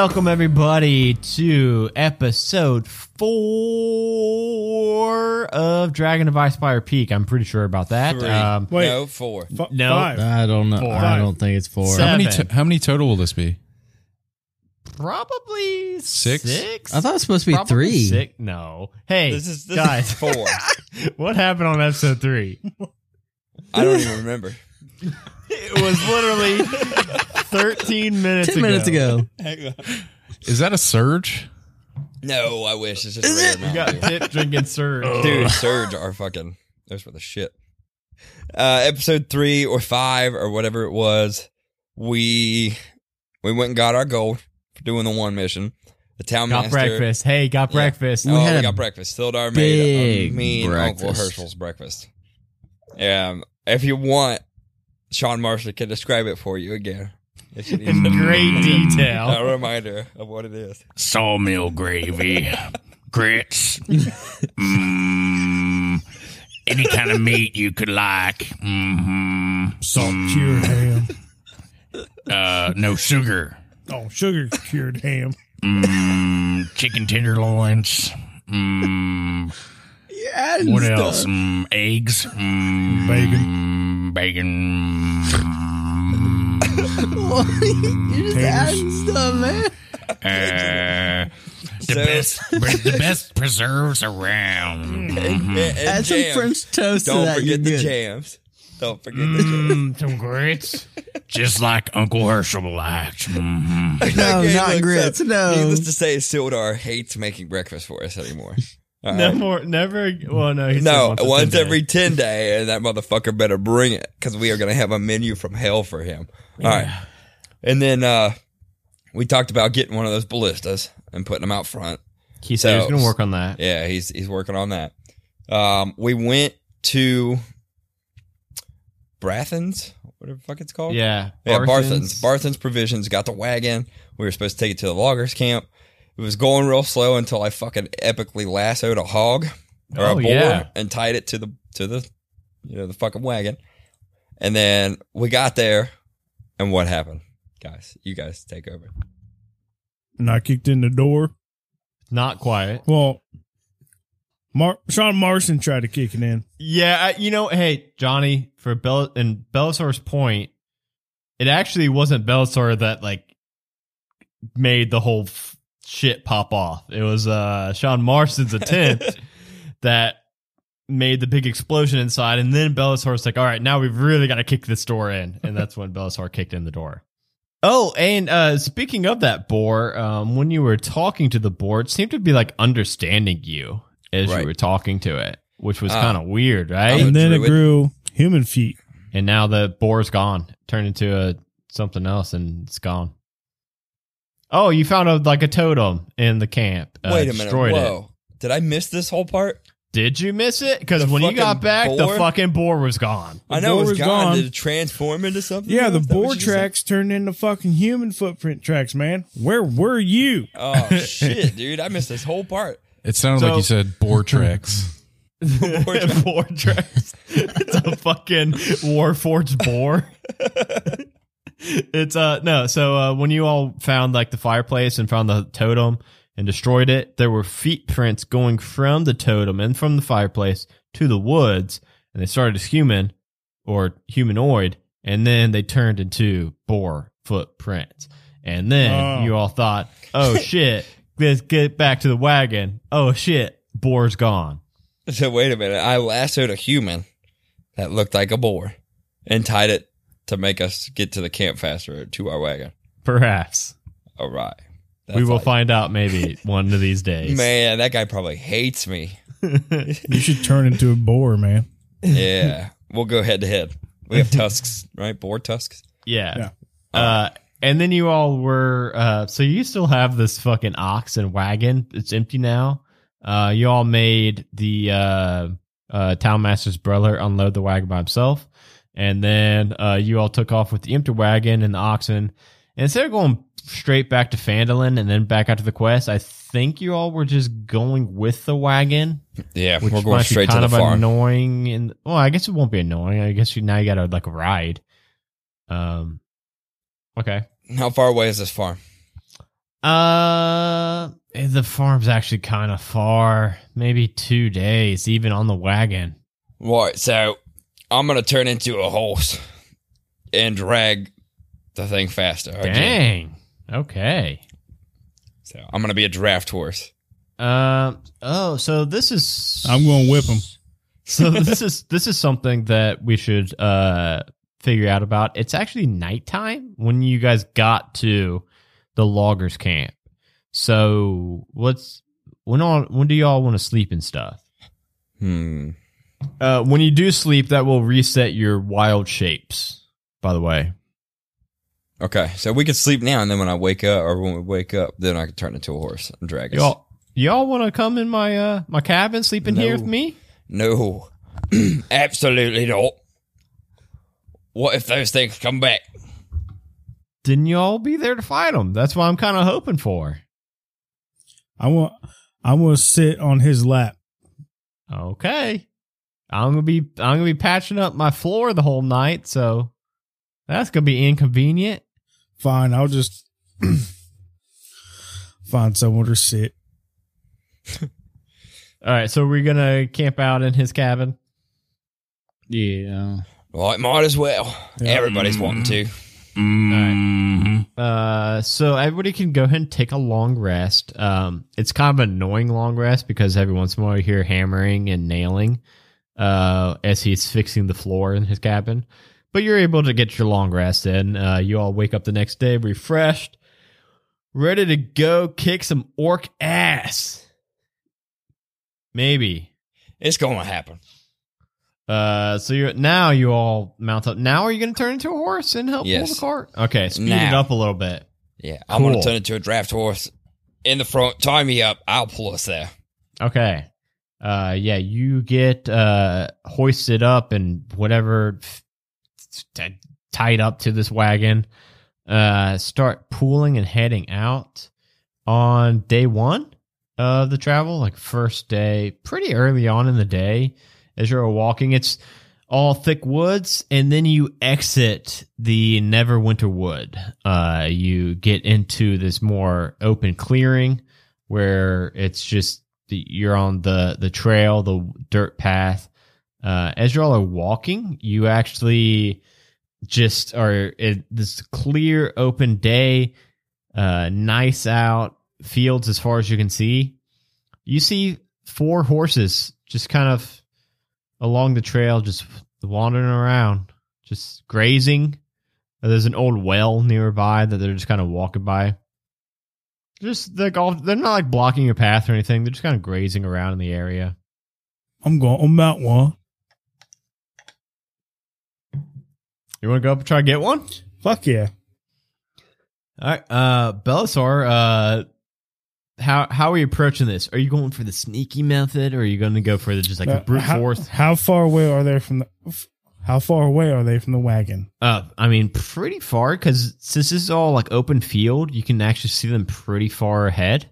Welcome everybody to episode four of Dragon of Icespire Peak. I'm pretty sure about that. Three. Um, Wait. No, four. F- No. Five. I don't know. Four. I don't think it's four. Seven. How many, to- how many total will this be? probably Six? Six. I thought it was supposed to be Probably three. Six. No. Hey, This is this guys, is four. what happened on episode three? I don't even remember. It was literally 13 minutes Ten ago. minutes ago. Is that a surge? No, I wish it's just a regular You got Mountain Dew. Pip drinking Surge. Dude, Surge are fucking. Those were the shit. Uh, episode three or five or whatever it was, we we went and got our gold for doing the one mission. The town Got master. breakfast. Hey, got Yeah. breakfast. Oh, We we, had a got breakfast. Sildar made a big mean Uncle breakfast. Herschel's breakfast. Um, if you want, Sean Marshall can describe it for you again. If you In a- great a reminder of what it is. sawmill gravy, grits, mm, any kind of meat you could like. Mm-hmm. Salt cured ham. Uh, no sugar. Oh, sugar cured ham. Mm, chicken tenderloins. Mm, Yeah. what else? Mm, eggs. Mm, Bacon. Bacon. you just adding stuff, man. Uh, the So- best, the best preserves around. And, Mhm. and Add some jams. French toast to Don't that. forget the good. jams. Don't forget the jams. Mm, some grits. Just like Uncle Herschel liked. hmm No, Okay, not look, grits. so, no. Needless to say, Sildar hates making breakfast for us anymore. All No right? more, never. Well, no, he No, once, a once ten every day. 10 day, and that motherfucker better bring it because we are going to have a menu from hell for him. All right. And then uh we talked about getting one of those ballistas and putting them out front. He said he was So- going to work on that. Yeah, he's he's working on that. Um, we went to Brathens, whatever the fuck it's called. Yeah, Yeah, Barthen's. Barthen's. Barthen's Provisions got the wagon. We were supposed to take it to the loggers camp. It was going real slow until I fucking epically lassoed a hog or Oh, a boar yeah. and tied it to the to the you know the fucking wagon. And then we got there, and what happened, guys? You guys take over. And I kicked in the door. Not quiet. Well, Mar- Sean Marston tried to kick it in. Yeah, I, you know, hey Johnny, for Bell and Bellasaur's point, it actually wasn't Bellasaur that like made the whole f- shit pop off. It was uh Sean Marston's attempt that made the big explosion inside, and then Bellasaur's like, "All right, now we've really got to kick this door in," and that's when Bellasaur kicked in the door. Oh, and uh speaking of that boar, um, when you were talking to the boar, it seemed to be like understanding you as Right. you were talking to it, which was Ah. kind of weird, right? And then it grew human feet. and now the boar's gone, turned into a something else, and it's gone. Oh, you found a like a totem in the camp. uh, Wait a minute. destroyed it. Whoa. Did I miss this whole part? Did you miss it? Because when you got fucking back, the fucking boar was gone. I know it was was gone. gone. Did it transform into something? Yeah, the Is that what boar tracks turned into fucking human footprint tracks, man. Where were you? Oh shit, dude! I missed this whole part. It sounded So- like you said boar tracks. boar tracks. it's a fucking warforged boar. It's uh no. So uh, when you all found like the fireplace and found the totem and destroyed it, there were feet prints going from the totem and from the fireplace to the woods, and they started as human or humanoid, and then they turned into boar footprints. And then Oh. you all thought, "Oh shit, let's get back to the wagon." Oh shit, boar's gone. So wait a minute. I lassoed a human that looked like a boar and tied it to make us get to the camp faster to our wagon. Perhaps. All right. we will like- find out maybe one of these days. Man, that guy probably hates me. You should turn into a boar, man. Yeah, we'll go head to head. We have tusks, right? Boar tusks. Yeah. Uh, and then you all were, uh, so you still have this fucking ox and wagon. It's empty now. Uh, you all made the, uh, uh, town master's brother unload the wagon by himself. And then, uh, you all took off with the empty wagon and the oxen. And instead of going straight back to Phandalin and then back out to the quest, I think you all were just going with the wagon. Yeah, which we're going straight to the of farm. annoying. And well, I guess it won't be annoying. I guess you now you got to like ride. Um, okay, How far away is this farm? Uh, the farm's actually kind of far. Maybe two days, even on the wagon. Right, so I'm gonna turn into a horse and drag the thing faster. again. Dang. Okay. So I'm gonna be a draft horse. Um. oh, so this is. I'm going to whip him. so this is this is something that we should uh figure out about. It's actually nighttime when you guys got to the loggers camp. So what's when all when do y'all want to sleep and stuff? Hmm. Uh, when you do sleep, that will reset your wild shapes. By the way, Okay, so we can sleep now, and then when I wake up, or when we wake up, then I can turn into a horse and drag us. y'all y'all want to come in my uh my cabin, sleep in here with me? No, absolutely not. What if those things come back? Didn't y'all be there to fight them. That's what I'm kind of hoping for. I want. I want to sit on his lap. Okay. I'm gonna be I'm gonna be patching up my floor the whole night, so that's gonna be inconvenient. Fine. I'll just find somewhere to sit. All right, so we're gonna camp out in his cabin. Yeah. Right, might as well. Yeah. Everybody's wanting to. Mhm. Uh, so everybody can go ahead and take a long rest. Um, it's kind of an annoying long rest because every once in a while you hear hammering and nailing, uh, as he's fixing the floor in his cabin. But you're able to get your long rest in. Uh, you all wake up the next day refreshed, ready to go kick some orc ass. Maybe. It's gonna happen. Uh, so you're now you all mount up. Now are you going to turn into a horse and help pull the cart? Okay, speed it up a little bit. Yeah, I'm gonna turn into a draft horse in the front. Tie me up. I'll pull us there. Okay. Uh, yeah, you get uh hoisted up and whatever tied up to this wagon. Uh, start pulling and heading out on day one of the travel, like first day, pretty early on in the day. As you're walking, it's all thick woods, and then you exit the Neverwinter Wood. Uh, you get into this more open clearing where it's just the, you're on the the trail, the dirt path. Uh, as you all are walking, you actually just are this clear, open day, uh, nice out fields as far as you can see. You see four horses just kind of along the trail, just wandering around, just grazing. There's an old well nearby that they're just kind of walking by. Just like all, they're not like blocking your path or anything. They're just kind of grazing around in the area. I'm going to mount one. You want to go up and try to get one? Fuck yeah. All right, uh, Belisar, uh, how how are you approaching this? Are you going for the sneaky method, or are you going to go for the just like Uh, brute how, force? How far away are they from the? How far away are they from the wagon? Uh, I mean, pretty far because since this is all like open field, you can actually see them pretty far ahead.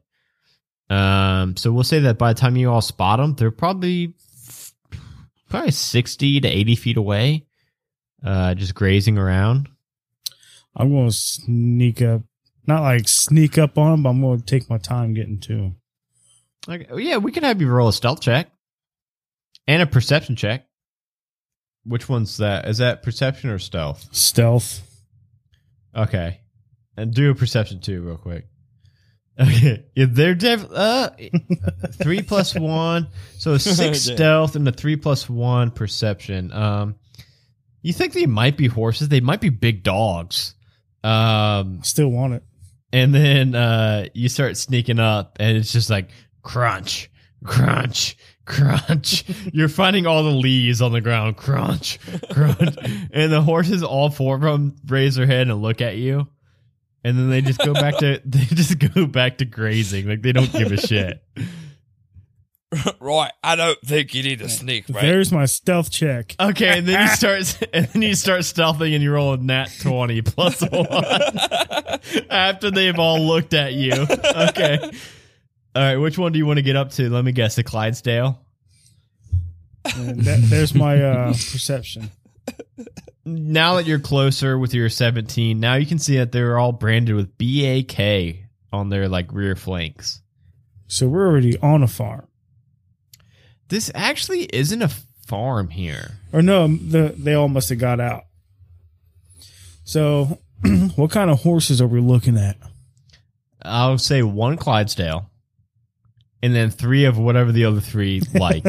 Um, so we'll say that by the time you all spot them, they're probably probably sixty to eighty feet away, uh, just grazing around. I'm going to sneak up. Not like sneak up on them, but I'm going to take my time getting to them. Like, yeah, we can have you roll a stealth check and a perception check. Which one's that? Is that perception or stealth? Stealth. Okay, and do a perception too, real quick. Okay, yeah, they're def- uh three plus one, so a six stealth and a three plus one perception. Um, you think they might be horses? They might be big dogs. Um, Still want it. and then uh you start sneaking up and it's just like crunch crunch crunch. You're finding all the leaves on the ground. Crunch crunch. And the horses all four of them raise their head and look at you. And then they just go back to they just go back to grazing. Like they don't give a shit. Right, I don't think you need to sneak, right? There's my stealth check. okay and then you start and then you start stealthing and you roll a nat 20 plus one. After they've all looked at you. Okay all right which one do you want to get up to let me guess the clydesdale And that, there's my uh, perception. now that you're closer with your 17 now you can see that they're all branded with bak on their like rear flanks. So we're already on a farm. This actually isn't a farm here. Or no, the, they all must have got out. So, what kind of horses are we looking at? I'll say one Clydesdale, and then three of whatever the other three like.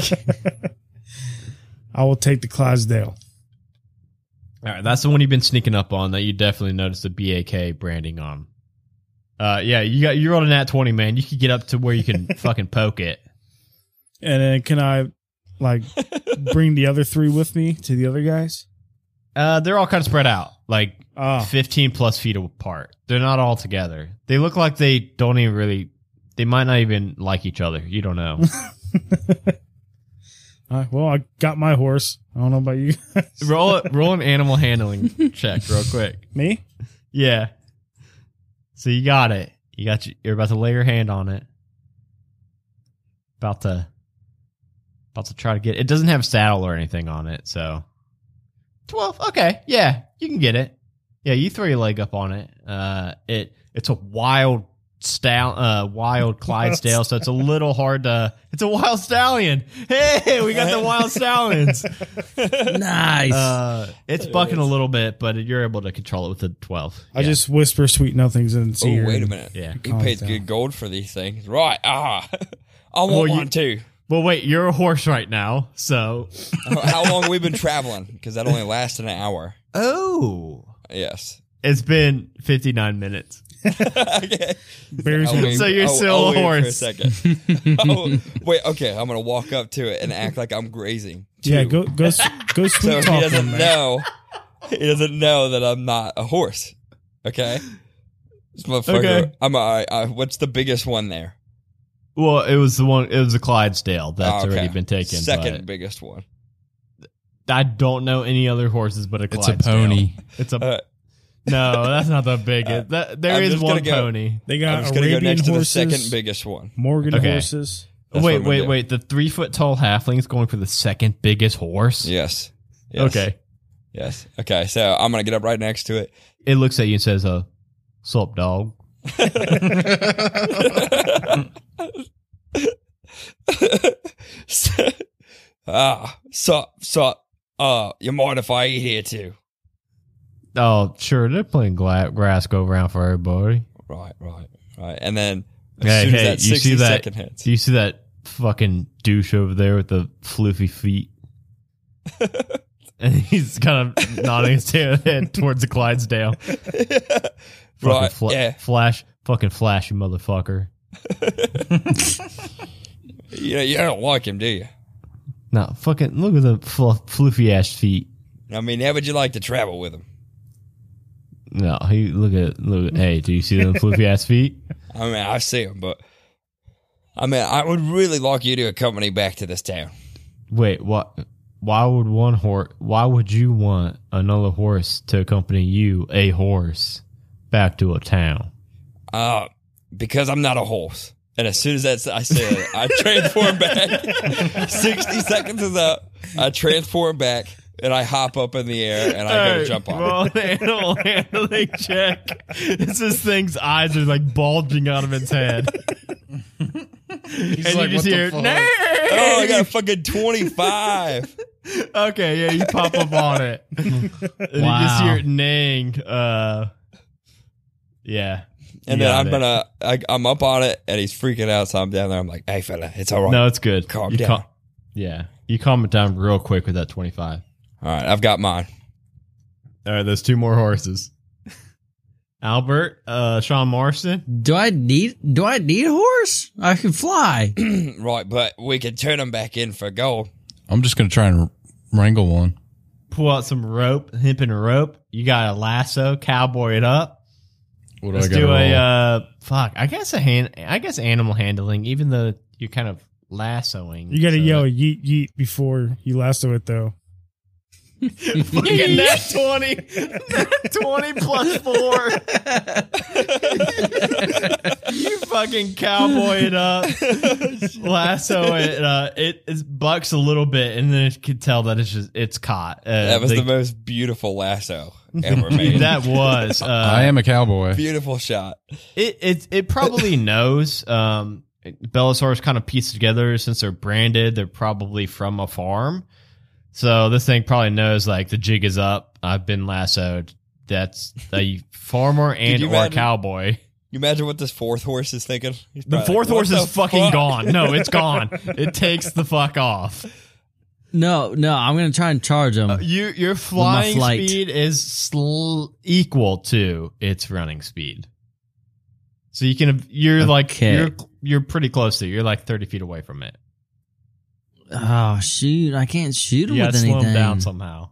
I will take the Clydesdale. All right, that's the one you've been sneaking up on that you definitely noticed the BAK branding on. Uh, yeah, you got you rolled a nat twenty, man. You could get up to where you can fucking poke it. And then can I, like, bring the other three with me to the other guys? Uh, they're all kind of spread out, like Ah, fifteen plus feet apart. They're not all together. They look like they don't even really. They might not even like each other. You don't know. right, well, I got my horse. I don't know about you. guys. roll it. Roll an animal handling check real quick. me? Yeah. So you got it. You got you. You're about to lay your hand on it. About to. About to try to get. It doesn't have saddle or anything on it, so. Twelve. Okay. Yeah, you can get it. Yeah, you throw your leg up on it. Uh, it it's a wild stal uh wild Clydesdale, so it's a little hard to. It's a wild stallion. Hey, we got the wild stallions. nice. Uh, it's bucking a little bit, but you're able to control it with the twelve. I Yeah. just whisper sweet nothings in its Oh, wait a minute. Yeah. We Calms paid down. good gold for these things. Right. Ah. I want Well, you- one too. Well, wait, you're a horse right now, so. How long we been traveling? Because that only lasted an hour. Oh. Yes. It's been 59 minutes. Okay. Bears I'll wait- So you're I'll- still I'll a wait for horse. second. oh, wait, okay. I'm gonna walk up to it and act like I'm grazing. Yeah, go go s- go So sweet he talk doesn't him, know. He doesn't know that I'm not a horse. Okay. This motherfucker. Okay. I'm a, I, what's the biggest one there? Well, it was the one, it was a Clydesdale that's Oh, okay. already been taken. Second biggest one. I don't know any other horses but a It's Clydesdale. a pony. It's a. Uh, no, that's not the biggest. That, there I'm is just one gonna go- pony. They I'm got just gonna go Arabian next to the second biggest one. Morgan Okay. horses. That's what wait, I'm gonna wait, do. wait. The three foot tall halfling is going for the second biggest horse? Yes. yes. Okay. Yes. Okay. So I'm gonna get up right next to it. It looks at you and says, uh, sup, dog? ah, sup, sup. Uh, you mind if I eat here too? Oh, sure. They're playing gla- grass go around for everybody. Right, right, right. And then as Hey, soon as hey, that you 60 see that? second hits, you see that fucking douche over there with the floofy feet? and he's kind of nodding his head towards the Clydesdale. Fucking right? fla- yeah. Flash, fucking flash, you motherfucker. You know, you don't like him, do you? No, fucking look at the fl- floofy ass feet. I mean, how would you like to travel with him? No, he look at look. At, hey, do you see them floofy ass feet? I mean, I see them, but I mean, I would really like you to accompany back to this town. Wait, what? Why would one horse? Why would you want another horse to accompany you, a horse, back to a town? Uh, because I'm not a horse. And as soon as that's I said, it, I transform back. Sixty seconds is up. I transform back and I hop up in the air and I go to jump on. Roll an animal handling check. It's this thing's eyes are like bulging out of its head. and like, you just "What the hear, fuck?" "Nay!" Oh, I got a fucking twenty five. Okay, yeah, you pop up on it. and you just Wow. hear it neighing. Uh, yeah. And then got I'm it. gonna, I, I'm up on it, and he's freaking out. So I'm down there. I'm like, "Hey, fella, it's all right. No, it's good. Calm you down. cal- yeah. You calm it down real quick with that 25. All right, I've got mine." All right, there's two more horses. Albert, uh, Sean Marston. do I need do I need a horse? I can fly. right, but we can turn them back in for gold. I'm just gonna try and wrangle one. Pull out some rope, hempen rope. You got a lasso, cowboy it up. What Let's do I do got? a uh, fuck. I guess a hand. I guess animal handling. Even though you're kind of lassoing, You got to so- yell yeet yeet before you lasso it though. Fucking nat twenty, nat twenty plus four. you fucking cowboy it up, lasso it. Uh, it it bucks a little bit, and then it can tell that it's just it's caught. Uh, That was the- the most beautiful lasso. ever made. that was. Uh, I am a cowboy. Beautiful shot. It it it probably knows. Um, Bellasaurus kind of pieced together since they're branded. They're probably from a farm, so this thing probably knows like the jig is up. I've been lassoed. That's a farmer and you or imagine- cowboy. You imagine what this fourth horse is thinking? The fourth like, horse "What is the fucking fuck?" gone. No, it's gone. It takes the fuck off. No, no, I'm gonna try and charge him. Uh, you, your flying flight. speed is sl- equal to its running speed. So you can, you're like, you're, you're pretty close to it. You're like 30 feet away from it. Oh shoot, I can't shoot him You with gotta slow anything. him down somehow.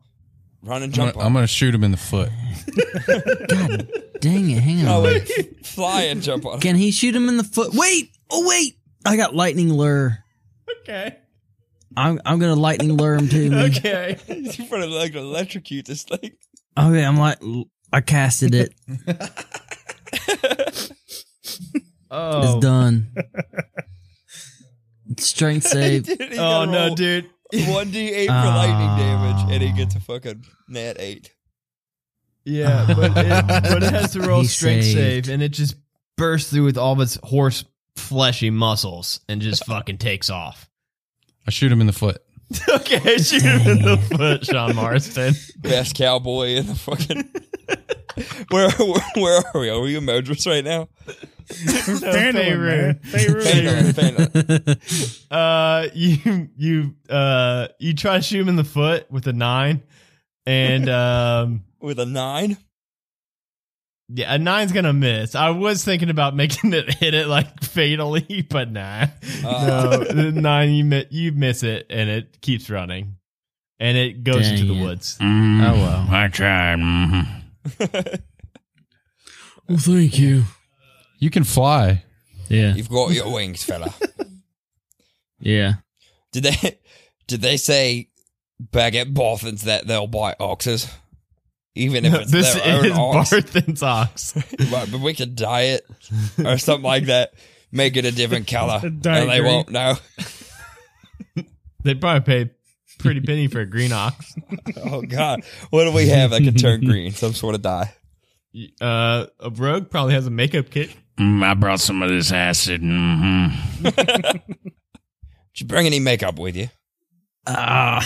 Run and I'm jump gonna, I'm gonna shoot him in the foot. God dang it! Hang on. Oh wait, fly and jump on. Can he shoot him in the foot? Wait! Oh wait! I got lightning lure. Okay. I'm I'm gonna lightning lure him too. me. Okay. He's in front of like electrocute this thing. Okay, I'm like I casted it. Oh. It's done. Strength save. Oh no, dude. 1d8 for Ah. lightning damage, and he gets a fucking nat 8. Yeah, but it, but it has to roll He strength saved. save, and it just bursts through with all of its horse fleshy muscles and just fucking takes off. I shoot him in the foot. okay, shoot him in the foot, Sean Marston. Best cowboy in the fucking. where, where where are we? Are we in Modris right now? Phandalin, man. Phandalin, Phandalin. Uh, you you uh you try to shoot him in the foot with a nine, and um With a 9? Yeah, a nine's gonna miss. I was thinking about making it hit it like fatally, but nah. Uh. no, nine you mi- you miss it, and it keeps running, and it goes Dang into the it. woods. Mm, Oh, well. I tried. mhm. Well, thank you. You can fly. Yeah, You've got your wings, fella. yeah. Did they did they say back at Boffins that they'll buy oxes? Even if it's this their is own ox? Barthen's ox. Right, but we could dye it or something like that. Make it a different color. and Dye they won't know. They'd probably pay pretty penny for a green ox. Oh god. What do we have that can turn green? Some sort of dye. Uh, a rogue probably has a makeup kit. Mm, I brought some of this acid. hmm Did you bring any makeup with you? Ah,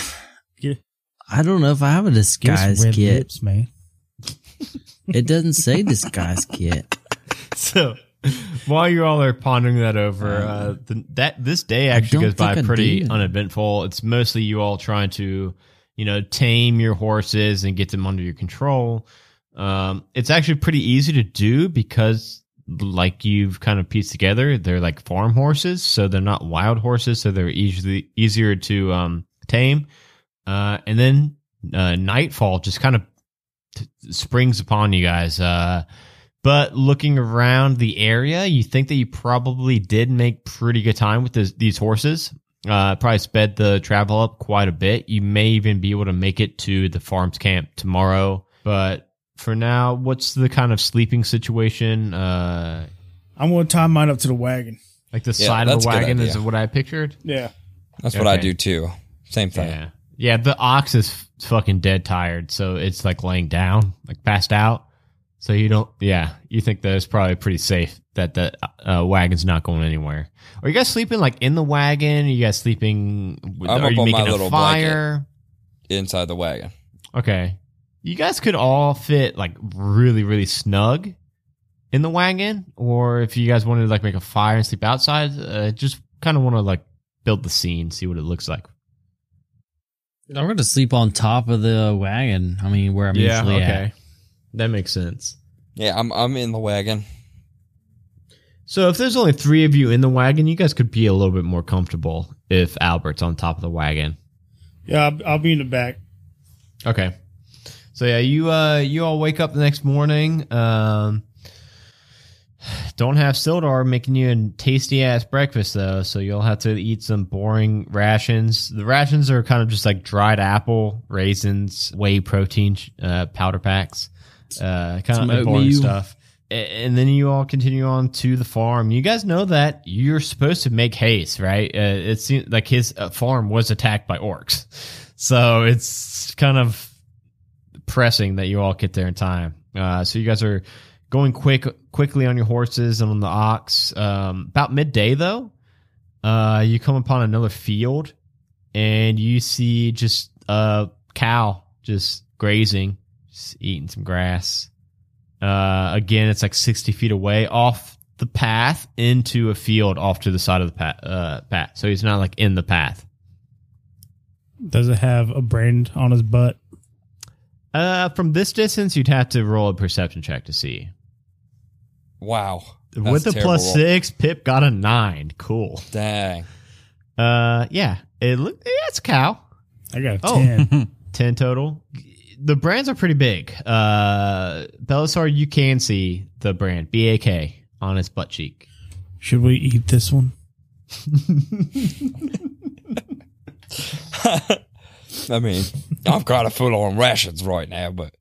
Yeah. I don't know if I have a disguise red kit. lips, man. It doesn't say disguise kit. So while you all are pondering that over, uh, the, that this day actually goes by I pretty did. uneventful. It's mostly you all trying to, you know, tame your horses and get them under your control. Um, it's actually pretty easy to do because, like you've kind of pieced together, they're like farm horses, so they're not wild horses, so they're easily easier to um, tame. Uh, and then uh, nightfall just kind of springs upon you guys. Uh, but looking around the area, you think that you probably did make pretty good time with this, these horses. Uh, probably sped the travel up quite a bit. You may even be able to make it to the farms camp tomorrow. But for now, what's the kind of sleeping situation? Uh, I'm going to tie mine up to the wagon. like the Yeah, side of the wagon is what I pictured. Yeah. That's what I do too. Same thing. Yeah. Yeah, the ox is f- fucking dead tired, so it's like laying down, like passed out. So you don't, yeah, you think that it's probably pretty safe that the uh, wagon's not going anywhere. Are you guys sleeping like in the wagon? Are you guys sleeping? With, I'm are you making a little fire? Inside the wagon. Okay, you guys could all fit like really, really snug in the wagon, or if you guys wanted to like make a fire and sleep outside, uh, just kind of want to like build the scene, see what it looks like. I'm going to sleep on top of the wagon. I mean, where I'm usually at. That makes sense. Yeah, I'm I'm in the wagon. So if there's only three of you in the wagon, you guys could be a little bit more comfortable if Albert's on top of the wagon. Yeah, I'll, I'll be in the back. Okay. So yeah, you uh you all wake up the next morning. Um don't have Sildar making you a tasty ass breakfast though, so you'll have to eat some boring rations. The rations are kind of just like dried apple, raisins, whey protein uh, powder packs, uh, kind Some of boring oatmeal. stuff. And then you all continue on to the farm. You guys know that you're supposed to make haste, right? Uh, it seems like his uh, farm was attacked by orcs, so it's kind of pressing that you all get there in time. Uh, so you guys are going quick, quickly on your horses and on the ox. Um, about midday though, uh, you come upon another field, and you see just a cow just grazing, just eating some grass. Uh, again, it's like sixty feet away off the path into a field off to the side of the path. Uh, path. So he's not like in the path. Does it have a brand on his butt? Uh, from this distance, you'd have to roll a perception check to see. Wow. That's With a a terrible six, Pip got a nine. Cool. Dang. Uh, yeah, it look. Yeah, it's a cow. I got a Oh. 10. Ten total. The brands are pretty big. Uh, Belisar, you can see the brand B A K on its butt cheek. Should we eat this one? I mean, I've got a full on rations right now, but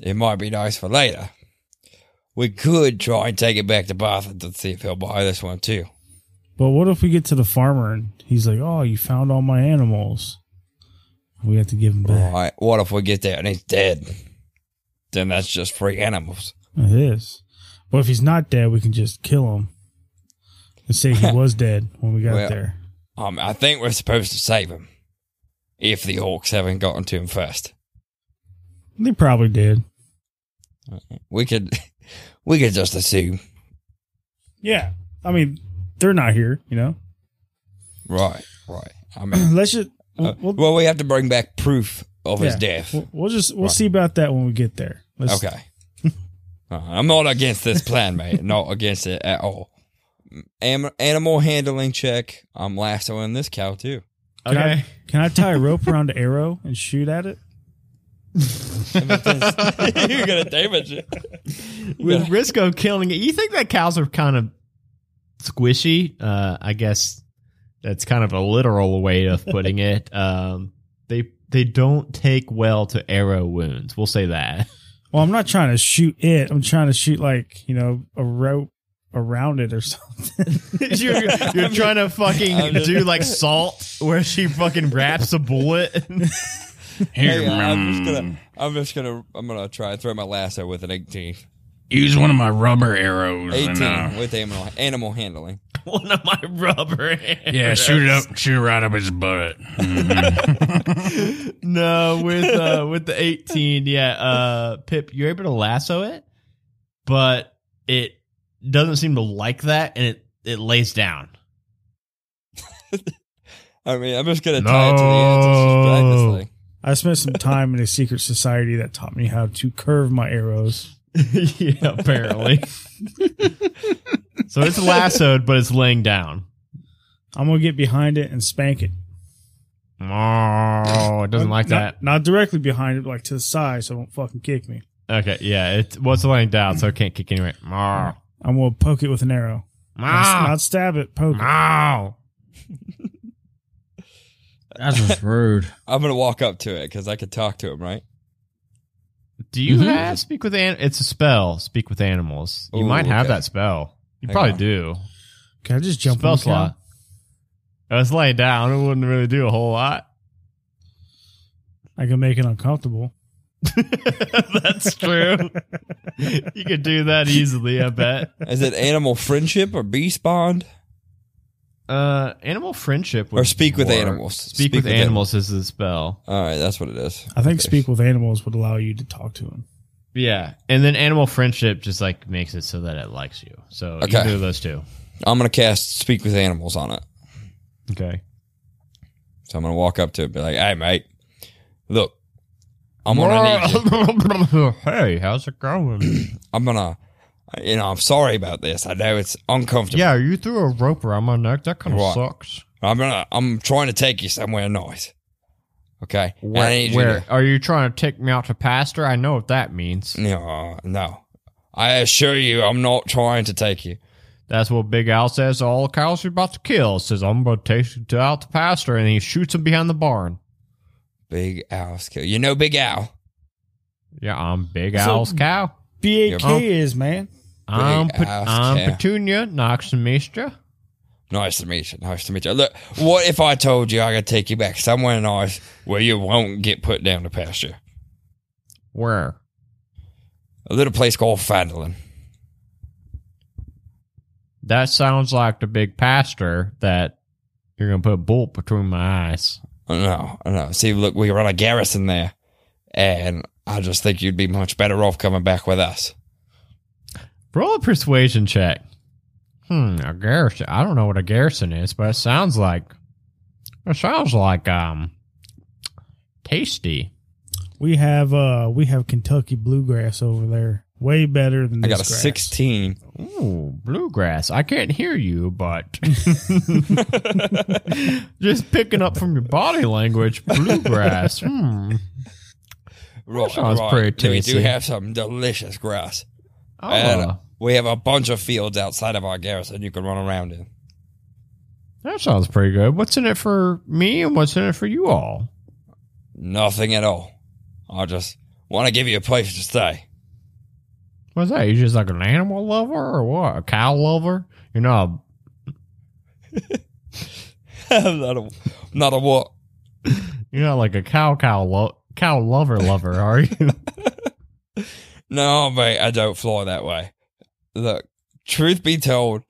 it might be nice for later. We could try and take it back to Bath and see if he'll buy this one too. But what if we get to the farmer and he's like, "Oh, you found all my animals." We have to give him back. Right. What if we get there and he's dead? Then that's just free animals. It is. But if he's not dead, we can just kill him and say he was dead when we got Well- there. Um, I think we're supposed to save him. If the orcs haven't gotten to him first. They probably did. We could we could just assume. Yeah. I mean, they're not here, you know. Right, right. I mean Let's just. uh, We'll, well we have to bring back proof of his death. We'll, we'll just we'll Right. see about that when we get there. Let's, Okay. Uh, I'm not against this plan, mate. Not against it at all. Am- animal handling check. I'm lassoing this cow too. Can I, can I tie a rope around the arrow and shoot at it? You're gonna damage it. With Risco killing it, you think that cows are kind of squishy? Uh, I guess that's kind of a literal way of putting it. Um, they they don't take well to arrow wounds. We'll say that. Well, I'm not trying to shoot it. I'm trying to shoot like you know a rope around it or something. you're, you're trying to fucking do like salt where she fucking wraps a bullet. Here, Hey, I'm just mm, gonna. I'm just gonna. I'm gonna try and throw my lasso with an 18. Use one of my rubber arrows. 18 And, uh, with animal animal handling. One of my rubber. arrows. yeah, shoot it up, shoot it right up his butt. Mhm. no, with uh with the 18, yeah, uh Pip, you're able to lasso it, but it doesn't seem to like that and it it lays down. I mean, I'm just gonna tie it to the end and just drag this No. thing. I spent some time in a secret society that taught me how to curve my arrows. yeah, apparently. so it's lassoed, but it's laying down. I'm gonna get behind it and spank it. Oh, it doesn't uh, like not, that. Not directly behind it, but like to the side, so it won't fucking kick me. Okay, yeah, it's well, laying down, so it can't kick anyway. I'm gonna poke it with an arrow. Not, not stab it, poke it. Meow. That's just rude. I'm gonna walk up to it because I could talk to him, right? Do you Mhm. have speak with an? It's a spell. Speak with animals. You Ooh, might have okay. that spell. You Hang probably on. do. Can I just jump spell on the cow? slot. I was laying down. It wouldn't really do a whole lot. I can make it uncomfortable. That's true. you could do that easily. I bet. Is it animal friendship or beast bond Uh, animal friendship would or speak with work. animals? Speak, with, animals is the spell. All right, that's what it is. I think Okay. speak with animals would allow you to talk to them. Yeah, and then animal friendship just like makes it so that it likes you. So you Okay. can do those two. I'm gonna cast speak with animals on it. Okay. So I'm gonna walk up to it, and be like, "Hey, mate, look, I'm gonna need you. hey, how's it going? I'm gonna, you know, I'm sorry about this. I know it's uncomfortable. yeah, you threw a rope around my neck. That kind of Right. sucks. I'm gonna, I'm trying to take you somewhere nice. Okay, And I Where, you to- are you trying to take me out to pasture? I know what that means. No, no. I assure you, I'm not trying to take you. That's what Big Al says. All the cows you're about to kill says I'm going to take you to out to pasture, and he shoots him behind the barn. Big Al's kill. You know Big Al. Yeah, I'm Big So- Al's cow. BAK Oh. is man. I'm, Pe- I'm. Petunia Knoxamistra. Nice to meet you. Nice to meet you. Look, what if I told you I could take you back somewhere nice where you won't get put down to pasture? Where? A little place called Phandalin. That sounds like the big pasture that you're gonna put a bullet between my eyes. No, no. See, look, we run a garrison there, and I just think you'd be much better off coming back with us. Roll a persuasion check. Hmm, a garrison. I don't know what a garrison is, but it sounds like it sounds like um tasty. We have uh we have Kentucky bluegrass over there. Way better than I got a grass. 16. Ooh, bluegrass. I can't hear you, but just picking up from your body language, bluegrass. Hmm. Right, sounds right. pretty We do have some delicious grass. Oh, And we have a bunch of fields outside of our garrison you can run around in. that sounds pretty good. What's in it for me and what's in it for you all? Nothing at all. I just want to give you a place to stay. What's that? You just like an animal lover or what? A cow lover? You're not I'm not a, not a what? you're not like a cow cow lo- cow lover lover, are you? No, mate, I don't fly that way. Look, truth be told,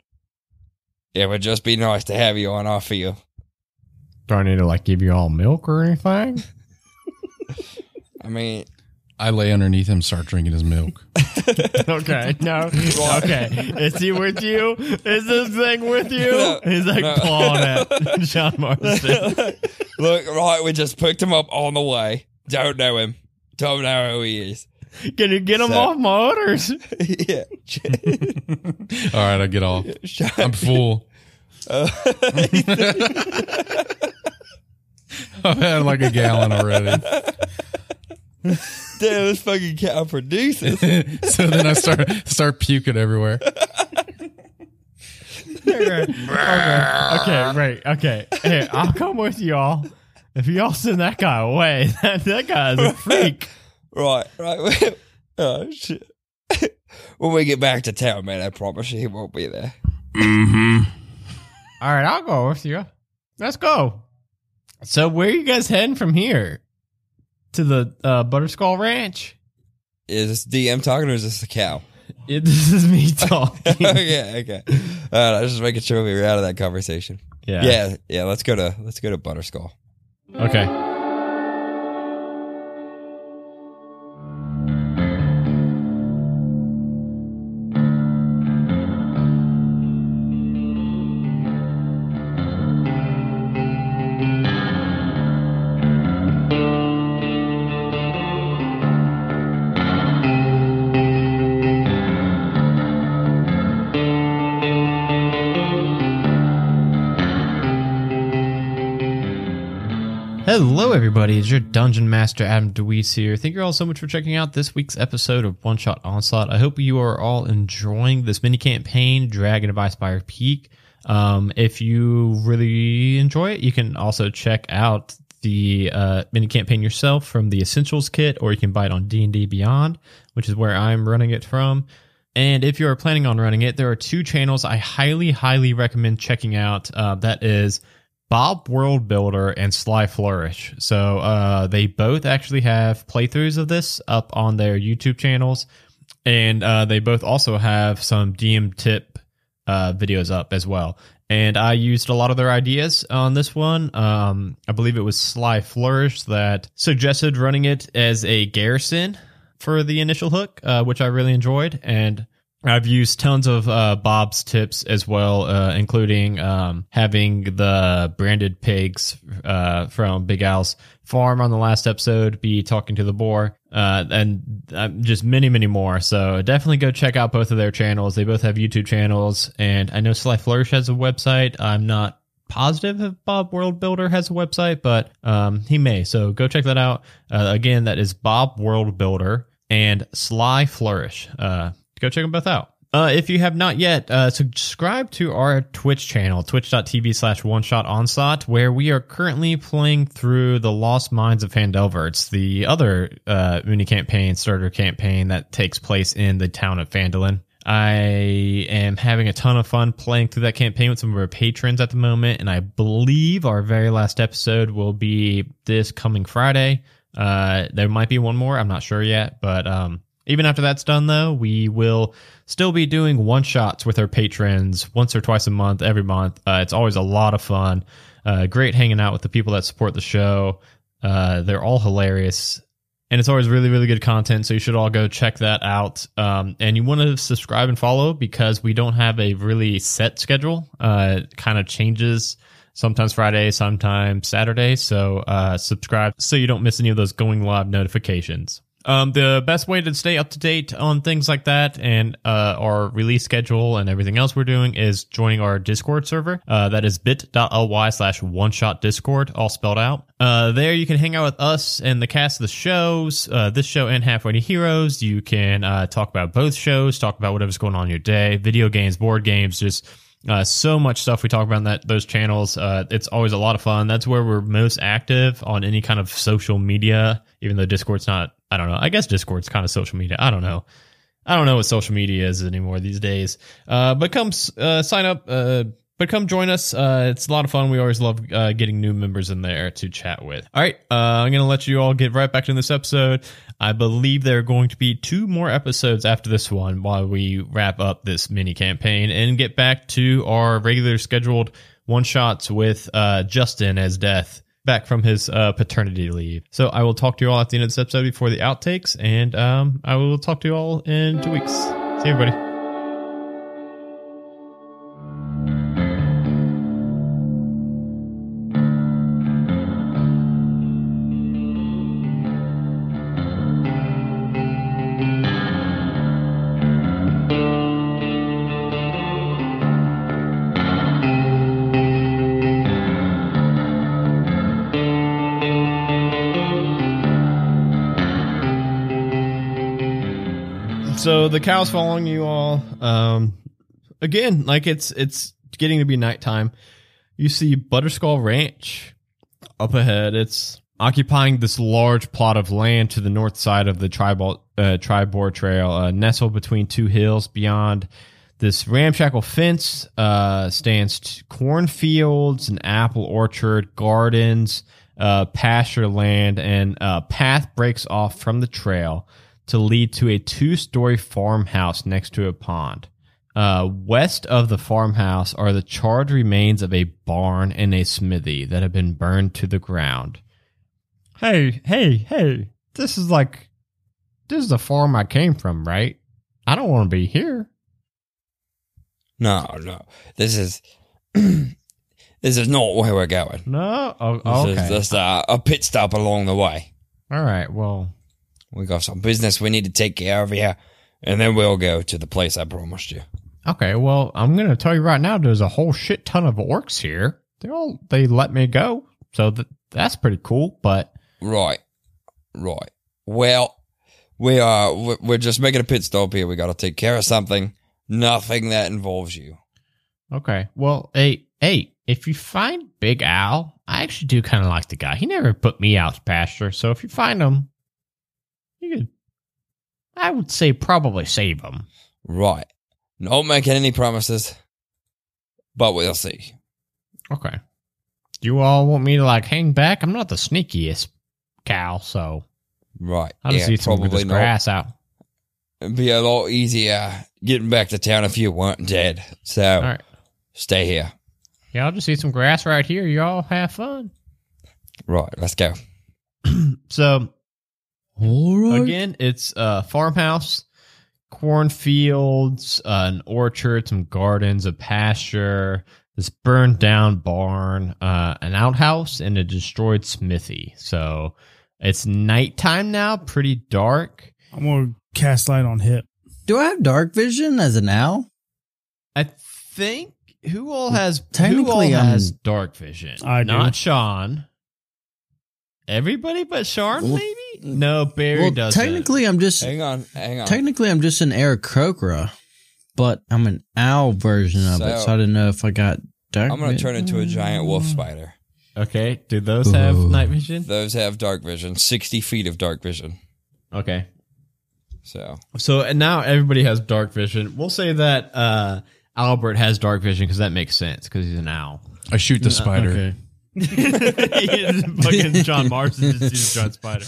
it would just be nice to have you on our field. Do I need to like give you all milk or anything? I mean, I lay underneath him, start drinking his milk. okay, no. Okay. Is he with you? Is this thing with you? No, He's like no. clawing at John Marston. look, right, we just picked him up on the way. Don't know him. Don't know who he is. Can you get him So- off my orders? yeah. All right, I get off. I'm full. I've had like a gallon already. Damn, this fucking cow produces. so then I start start puking everywhere. okay. okay, right. Okay. Hey, I'll come with y'all. If y'all send that guy away, that, that guy is a freak. Right, right. oh, shit. when we get back to town, man, I promise you he won't be there. Mm-hmm. All right, I'll go with you. Let's go. So, where are you guys heading from here? To the uh, Butterskull Ranch? Is this DM talking or is this the cow? Yeah, this is me talking. okay, okay. All right, I was just making sure we were out of that conversation. yeah. Yeah, yeah. Let's go to let's go to Butterskull. Okay. Everybody. It's your Dungeon Master Adam DeWeese here. Thank you all so much for checking out this week's episode of One Shot Onslaught. I hope you are all enjoying this mini campaign, Dragon of Icespire Peak. Um, if you really enjoy it, you can also check out the uh, mini campaign yourself from the Essentials kit, or you can buy it on D and D Beyond, which is where I'm running it from. And if you are planning on running it, there are two channels I highly, highly recommend checking out. Uh, that is Bob World Builder and Sly Flourish. So uh, they both actually have playthroughs of this up on their YouTube channels, and uh, they both also have some DM tip uh, videos up as well. And I used a lot of their ideas on this one. Um, I believe it was Sly Flourish that suggested running it as a garrison for the initial hook, uh, which I really enjoyed. And I've used tons of uh, Bob's tips as well, uh, including um, having the branded pigs uh, from Big Al's farm on the last episode be talking to the boar, uh, and uh, just many, many more. So definitely go check out both of their channels. They both have YouTube channels, and I know Sly Flourish has a website. I'm not positive if Bob World Builder has a website, but um, he may. So go check that out. Uh, again, that is Bob World Builder and Sly Flourish. Uh, go check them both out. Uh, if you have not yet, uh, subscribe to our Twitch channel, twitch.tv slash one shot onslaught, where we are currently playing through the Lost Mines of Phandelver. It's the other uh, Uni campaign, starter campaign that takes place in the town of Phandalin. I am having a ton of fun playing through that campaign with some of our patrons at the moment, and I believe our very last episode will be this coming Friday. Uh, there might be one more. I'm not sure yet, but um, even after that's done, though, we will still be doing one shots with our patrons once or twice a month, every month. Uh, it's always a lot of fun. Uh, great hanging out with the people that support the show. Uh, they're all hilarious. And it's always really, really good content. So you should all go check that out. Um, and you want to subscribe and follow because we don't have a really set schedule. Uh, it kind of changes sometimes Friday, sometimes Saturday. So uh, subscribe so you don't miss any of those going live notifications. Um, the best way to stay up to date on things like that and uh, our release schedule and everything else we're doing is joining our Discord server. Uh, that is bit.ly slash one shot Discord, all spelled out. Uh, there you can hang out with us and the cast of the shows, uh, this show and Halfway to Heroes. You can uh, talk about both shows, talk about whatever's going on in your day, video games, board games, just uh, so much stuff we talk about in that those channels. Uh, it's always a lot of fun. That's where we're most active on any kind of social media. Even though Discord's not, I don't know. I guess Discord's kind of social media. I don't know. I don't know what social media is anymore these days. Uh, but come uh, sign up. Uh, but come join us. Uh, it's a lot of fun. We always love uh, getting new members in there to chat with. All right, uh, I'm gonna let you all get right back to this episode. I believe there are going to be two more episodes after this one while we wrap up this mini campaign and get back to our regular scheduled one shots with uh, Justin as Death back from his uh, paternity leave. So I will talk to you all at the end of this episode before the outtakes, and um, I will talk to you all in two weeks. See everybody. So the cow's following you all. Um, again, like it's it's getting to be nighttime. You see Butterskull Ranch up ahead. It's occupying this large plot of land to the north side of the tribal uh, Triboar Trail, uh, nestled between two hills. Beyond this ramshackle fence uh, stands cornfields, an apple orchard, gardens, uh, pasture land, and a path breaks off from the trail to lead to a two-story farmhouse next to a pond. Uh, west of the farmhouse are the charred remains of a barn and a smithy that have been burned to the ground. Hey, hey, hey! This is like, this is the farm I came from, right? I don't want to be here. No, no. This is this is not where we're going. No, oh, This is just uh, a pit stop along the way. All right. Well, We got some business we need to take care of here, and then we'll go to the place I promised you. okay. Well, I'm gonna tell you right now. There's a whole shit ton of orcs here. They all they let me go, so th- that's pretty cool. But Right, right. Well, we are we- we're just making a pit stop here. We got to take care of something. Nothing that involves you. Okay. Well, hey, hey, if you find Big Al, I actually do kind of like the guy. He never put me out to pasture, so if you find him, you could, I would say, probably save him. Right. Not making any promises, but we'll see. Okay. You all want me to like hang back? I'm not the sneakiest cow, so Right. I'll just yeah, eat some of this grass out. It'd be a lot easier getting back to town if you weren't dead. So All right. stay here. Yeah, I'll just eat some grass right here. You all have fun. Right. Let's go. So right. Again, it's a farmhouse, cornfields, uh, an orchard, some gardens, a pasture, this burned down barn, uh, an outhouse, and a destroyed smithy. So it's nighttime now, pretty dark. I'm gonna cast light on hip. Do I have dark vision as an owl? I think who all has who all Technically, has dark vision? I do. Not Sean. Everybody but Sean, Well, maybe? No, Barry well, does. technically, I'm just Hang on. Hang on. technically I'm just an Aarakocra, but I'm an owl version of it, So- so I didn't know if I got dark. I'm going to vi- turn into a giant wolf spider. Okay. Do those have night vision? Those have dark vision, 60 feet of dark vision. Okay. So, So and now everybody has dark vision. We'll say that uh, Albert has dark vision because that makes sense because he's an owl. I shoot the spider. Okay. fucking John Marston just sees a giant spider.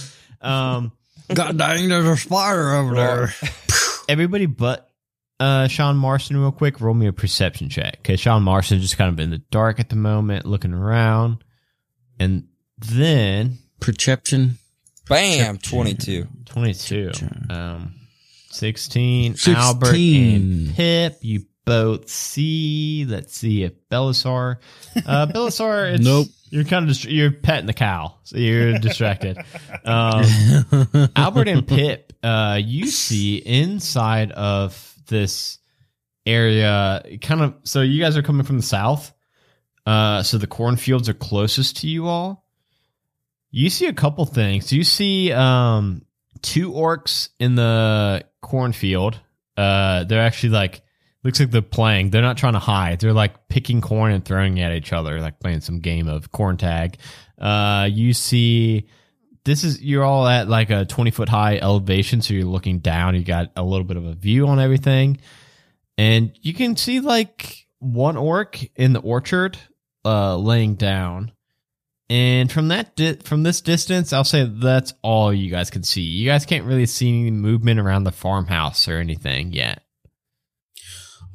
Um, God dang, there's a spider over there. everybody but uh, Sean Marston, real quick, roll me a perception check because Sean Marston's just kind of in the dark at the moment, looking around, and then Perception. Bam, 22. twenty-two, um, sixteen. 16. Albert and Pip, you both see. Let's see if Belisar, uh, Belisar, it's, Nope. You're kind of you're petting the cow, so you're distracted. Um, Albert and Pip, uh, you see inside of this area, kind of. So you guys are coming from the south. Uh, so the cornfields are closest to you all. You see a couple things. You see um, two orcs in the cornfield. Uh, they're actually like looks like they're playing. They're not trying to hide. They're like picking corn and throwing at each other, like playing some game of corn tag. Uh, you see this is you're all at like a 20 foot high elevation so you're looking down you got a little bit of a view on everything and you can see like one orc in the orchard uh laying down and from that from this distance i'll say that's all you guys can see you guys can't really see any movement around the farmhouse or anything yet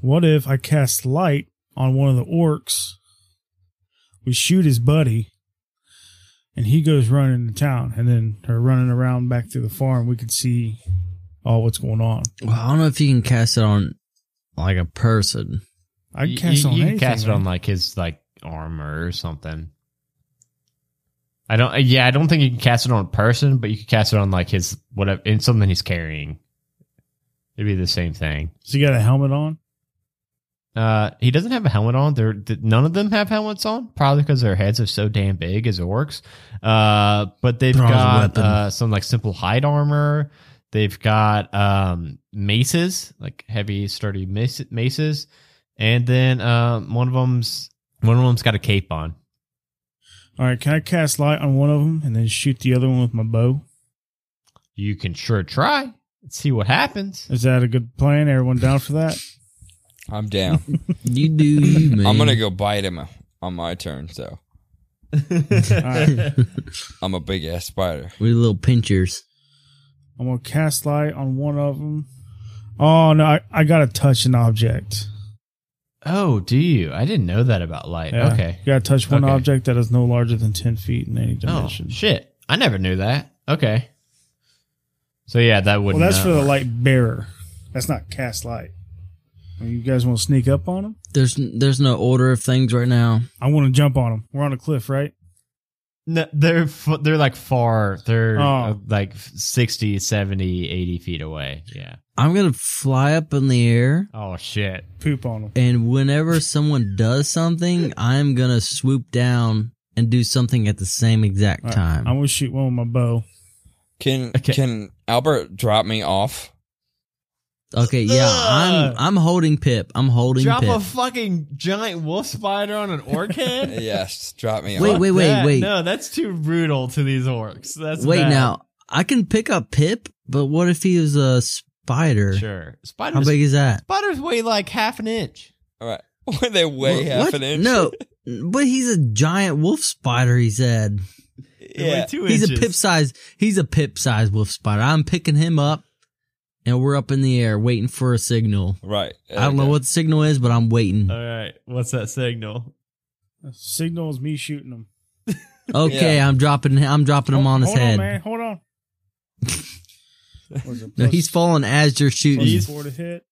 What if I cast light on one of the orcs? We shoot his buddy, and he goes running to town, and then her running around back through the farm. We could see all what's going on. Well, I don't know if you can cast it on like a person. I you, cast you, on you can anything, cast it on like his like armor or something i don't yeah i don't think you can cast it on a person but you can cast it on like his whatever in something he's carrying it'd be the same thing So you got a helmet on. Uh he doesn't have a helmet on there th- none of them have helmets on probably because their heads are so damn big as orcs uh but they've Bronze got uh some like simple hide armor they've got um maces like heavy sturdy maces and then um one of them's one of them's got a cape on All right, can I cast light on one of them and then shoot the other one with my bow? You can sure try. Let's see what happens. Is that a good plan? Everyone down for that? I'm down. You do you, man. I'm gonna go bite him on my turn, so right. I'm a big ass spider. With little pinchers. I'm gonna cast light on one of them. Oh no, I, I gotta touch an object. Oh, do you? I didn't know that about light. Yeah. Okay. You gotta touch one Okay. object that is no larger than ten feet in any oh, dimension. Oh, shit. I never knew that. Okay. So yeah, that would. well, that's for the light bearer. That's not cast light. You guys want to sneak up on them? There's there's no order of things right now. I want to jump on them. We're on a cliff, right? No, they're they're like far. They're Oh. uh, like 60, 70, 80 feet away. Yeah. I'm gonna fly up in the air, Oh shit. Poop on them. and whenever someone does something, I'm gonna swoop down and do something at the same exact All right, time. I'm gonna shoot one with my bow. Can Okay. can Albert drop me off? Okay, yeah, I'm I'm holding Pip. I'm holding Drop Pip. a fucking giant wolf spider on an orc head. yes, drop me Wait, off. wait, wait, That- wait. No, that's too brutal to these orcs. That's Wait bad. now, I can pick up Pip, but what if he was a spider? Sure. spider. How big is that? Spiders weigh like half an inch. All right. When they weigh What- half what? an inch. No, but he's a giant wolf spider. He said They weigh Yeah. two he's inches. a pip size. He's a pip size wolf spider. I'm picking him up, and we're up in the air waiting for a signal. Right. I don't know what the signal is, but I'm waiting. All right. What's that signal? Signal is me shooting him. Okay, Yeah. I'm dropping. I'm dropping him on his hold head. On, man. Hold on. Was it No, plus- he's falling as you're shooting. He's- four to hit.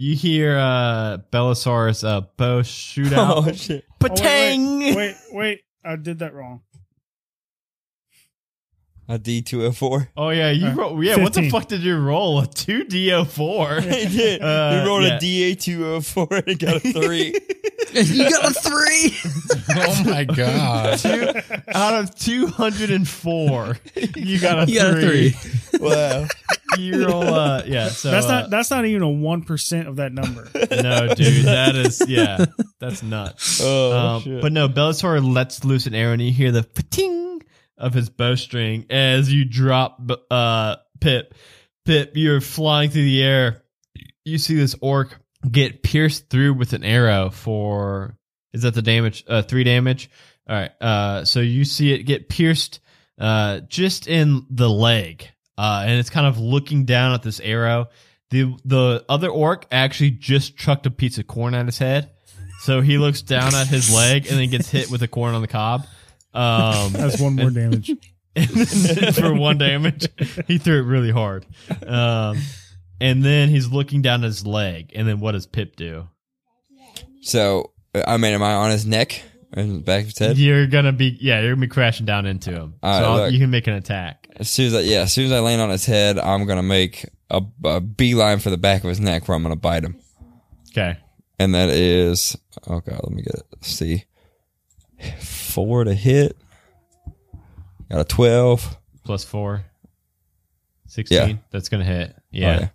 You hear uh Belisar's uh bow shoot out. Oh shit. Oh, wait, Patang! wait, wait, wait. I did that wrong. A D two oh four. Oh yeah, you Uh, roll. Yeah, what the fuck did you roll? A two do four. I did. Uh, you rolled yeah. a D A two oh four and got a three. you got a three. Oh my god. Two out of two hundred and four. You got a You got a three. three. wow. You roll. Uh, yeah. So that's uh, not. That's not even a one percent of that number. no, dude. That is yeah. That's nuts. Oh Um, shit. but no, Bellator lets loose an arrow, and you hear the pating of his bowstring as you drop uh, Pip. Pip, you're flying through the air. You see this orc get pierced through with an arrow for is that the damage? Uh, three damage. All right. Uh, so you see it get pierced, uh, just in the leg, uh, and it's kind of looking down at this arrow. The the other orc actually just chucked a piece of corn at his head, so he looks down at his leg and then gets hit with a corn on the cob. Um, That's one more damage. and for one damage. He threw it really hard. Um, and then he's looking down his leg. And then what does Pip do? So I mean, am I on his neck and the back of his head? You're gonna be yeah, you're gonna be crashing down into him. All right, so I'll- look. you can make an attack. As soon as I, yeah, as soon as I land on his head, I'm gonna make a, a beeline for the back of his neck where I'm gonna bite him, Okay. and that is oh god, let me get it. See, four to hit. Got a twelve. Plus four. 16. Yeah. That's gonna hit. Oh, Yeah.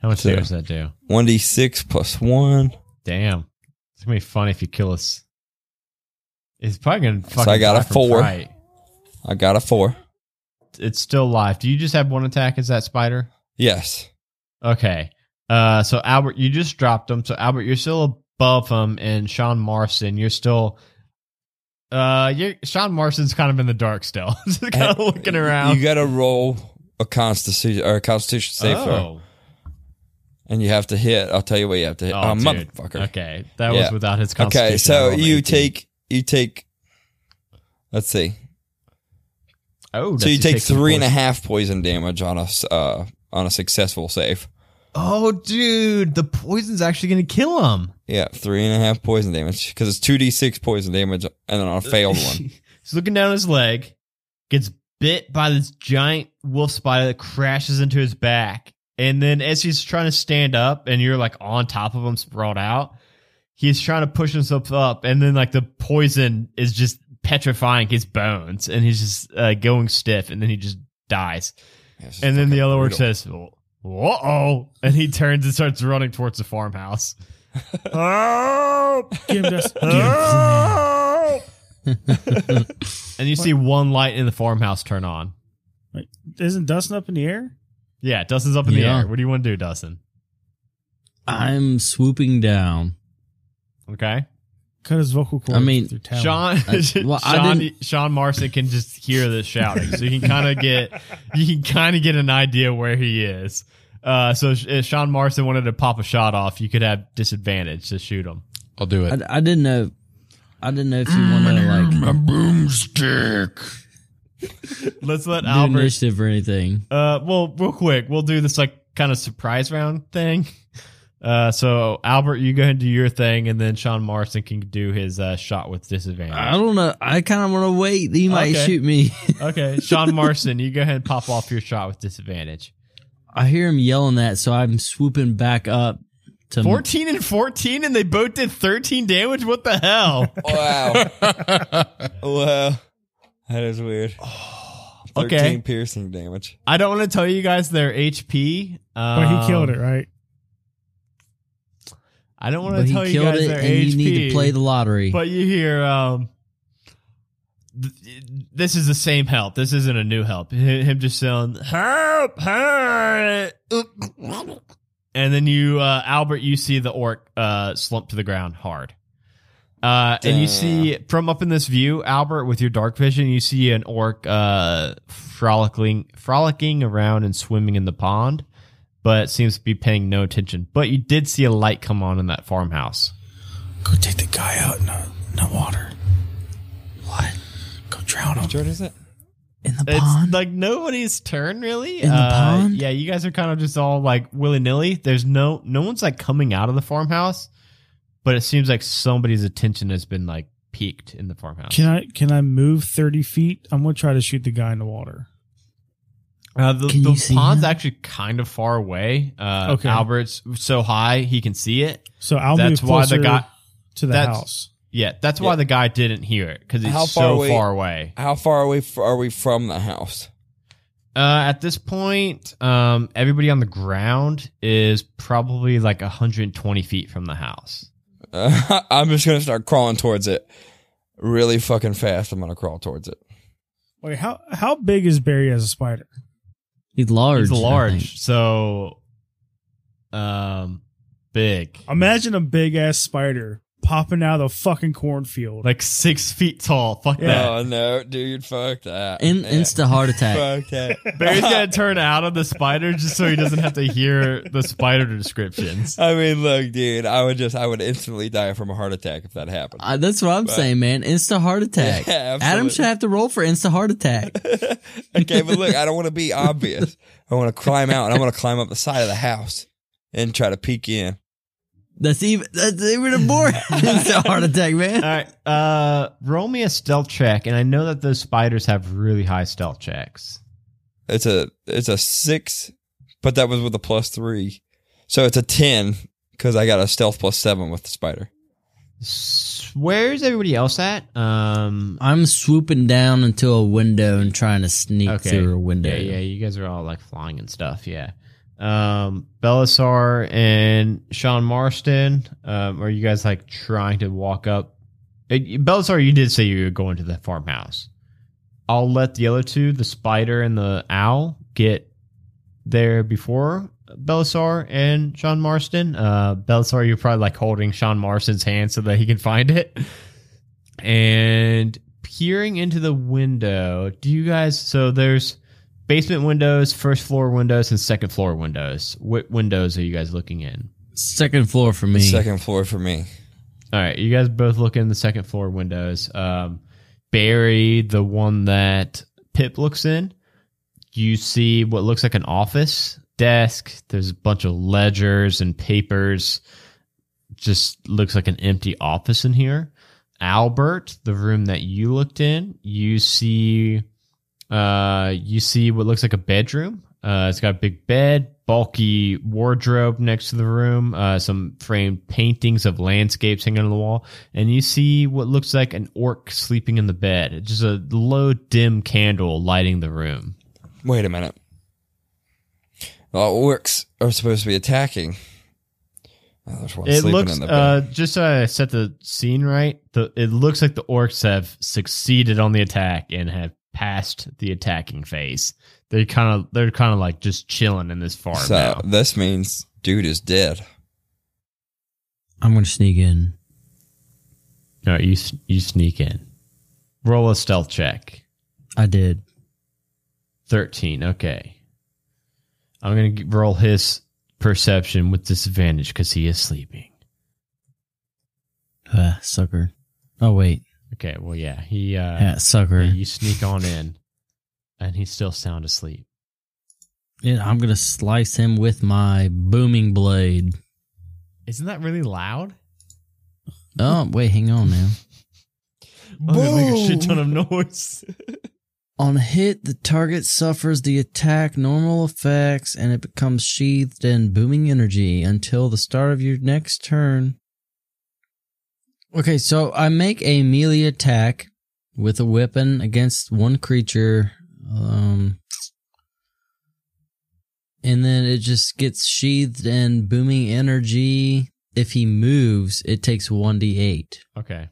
How much So- damage does that do? One d six plus one. Damn. It's gonna be fun if you kill us. It's probably gonna fucking I got a four. fright. I got a four. It's still live. Do you just have one attack as that spider? Yes. Okay. Uh, so Albert, you just dropped him. So Albert, you're still above him, and Sean Marston, you're still. Uh, you're Sean Marston's kind of in the dark still, just kind of looking around. You got to roll a constitution or a constitution save throw, oh, and you have to hit. I'll tell you what you have to hit. oh, Oh, dude. motherfucker. Okay, that Yeah. was without his constitution. Okay, I so rolled you 18. take you take. Let's see. Oh, So you he take some three and a poison? half poison damage on a s- uh, on a successful save. Oh, dude, the poison's actually gonna kill him. Yeah, three and a half poison damage because it's two d six poison damage, and then on a failed one. He's looking down his leg, gets bit by this giant wolf spider that crashes into his back. And then as he's trying to stand up and you're like on top of him, sprawled out, he's trying to push himself up. And then like the poison is just petrifying his bones and he's just uh, going stiff and then he just dies. Yeah, just And then the other orc says, uh oh. And he turns and starts running towards the farmhouse. Help! Give him this. Help! and you see one light in the farmhouse turn on. Wait, Isn't Dustin up in the air? Yeah, Dustin's up in the air. What do you want to do, Dustin? I'm swooping down. Okay. Cut his vocal cords. I mean, with. Sean I- well, I Sean, Sean Marston can just hear the shouting. So you can kind of get you can kind of get an idea where he is. Uh, so if Sean Marston wanted to pop a shot off, you could have disadvantage to shoot him. I'll do it. I, I didn't know. I didn't know if you want to like My boomstick. Let's let do Albert initiative or anything. Uh, well, real quick, we'll do this like kind of surprise round thing. Uh, so Albert, you go ahead and do your thing, and then Sean Marston can do his uh, shot with disadvantage. I don't know. I kind of want to wait. He might Okay. shoot me. okay, Sean Marston, you go ahead and pop off your shot with disadvantage. I hear him yelling that, so I'm swooping back up to Fourteen and fourteen, and they both did thirteen damage. What the hell? Wow. wow. That is weird. Okay. 13 piercing damage. I don't want to tell you guys their HP, um, But he killed it, right? I don't want to tell you guys it, their and HP. you need to play the lottery. But you hear, um, th- this is the same help. This isn't a new help. Him just saying, help, help. And then you, uh, Albert, you see the orc, uh, slump to the ground hard. Uh, and you see from up in this view, Albert, with your dark vision, you see an orc, uh, frolicking, frolicking around and swimming in the pond, but seems to be paying no attention. But you did see a light come on in that farmhouse. Go take the guy out in the, in the water. What? Go drown him. Which one is it? in the It's pond. like nobody's turn really. In the Uh, pond? Yeah, you guys are kind of just all like willy nilly. There's no no one's like coming out of the farmhouse, but it seems like somebody's attention has been like piqued in the farmhouse. Can I can I move thirty feet? I'm gonna try to shoot the guy in the water. Uh, the Can the you see pond's him? actually kind of far away. Uh, Okay. Albert's so high he can see it. So I'll that's move why closer the guy. to the that's- house. Yeah, that's why Yeah. the guy didn't hear it because he's How far so away- far away. How far away f- are we from the house? Uh, at this point, um, everybody on the ground is probably like 120 feet from the house. Uh, I'm just gonna start crawling towards it, really fucking fast. I'm gonna crawl towards it. Wait, how how big is Barry as a spider? He's large. He's large, so um, big. Imagine a big ass spider popping out of the fucking cornfield. like six feet tall. Fuck that. Oh no, dude, fuck that. In, Yeah. insta heart attack. Fuck that. Barry's gonna turn out on the spider just so he doesn't have to hear the spider descriptions. I mean, look, dude, I would just, I would instantly die from a heart attack if that happened. Uh, that's what I'm saying, man. Insta heart attack. Yeah, Adam should have to roll for insta heart attack. okay, but look, I don't want to be obvious. I want to climb out and I want to climb up the side of the house and try to peek in. That's even that's even more a heart attack, man. All right, uh, roll me a stealth check, and I know that those spiders have really high stealth checks. It's a, it's a six, but that was with a plus three. So it's a 10 because I got a stealth plus seven with the spider. Where's everybody else at? Um, I'm swooping down into a window and trying to sneak okay, through a window. Yeah, yeah, you guys are all like flying and stuff. Yeah. Um, Belisar and Sean Marston. Um, are you guys like trying to walk up? Uh, Belisar, you did say you were going to the farmhouse. I'll let the other two, the spider and the owl, get there before Belisar and Sean Marston. Uh, Belisar, you're probably like holding Sean Marston's hand so that he can find it. And peering into the window, do you guys? So there's basement windows, first floor windows, and second floor windows. What windows are you guys looking in? Second floor for me. Second floor for me. All right, you guys both look in the second floor windows. Um, Barry, the one that Pip looks in, you see what looks like an office desk. There's a bunch of ledgers and papers. Just looks like an empty office in here. Albert, the room that you looked in, you see, uh, you see what looks like a bedroom. Uh, it's got a big bed, bulky wardrobe next to the room, uh, some framed paintings of landscapes hanging on the wall, and you see what looks like an orc sleeping in the bed. Just a low, dim candle lighting the room. Wait a minute. Well, orcs are supposed to be attacking. Oh, there's one It sleeping looks, in the uh, just so I set the scene right, the, it looks like the orcs have succeeded on the attack and have passed the attacking phase. They're kind of, they're kind of like just chilling in this farm so now. this means dude is dead. I'm gonna sneak in. All right, you you sneak in. Roll a stealth check. I did. Thirteen. Okay. I'm gonna roll his perception with disadvantage because he is sleeping. Ah, sucker. Oh wait. Okay. Well, yeah. He. Uh, Yeah, sucker. you sneak on in, and he's still sound asleep. Yeah, I'm gonna slice him with my booming blade. Isn't that really loud? Oh wait, hang on now. Oh, they make a shit ton of noise. On hit, the target suffers the attack normal effects and it becomes sheathed in booming energy until the start of your next turn. Okay, so I make a melee attack with a weapon against one creature. Um, and then it just gets sheathed in booming energy. If he moves, it takes 1d8. okay.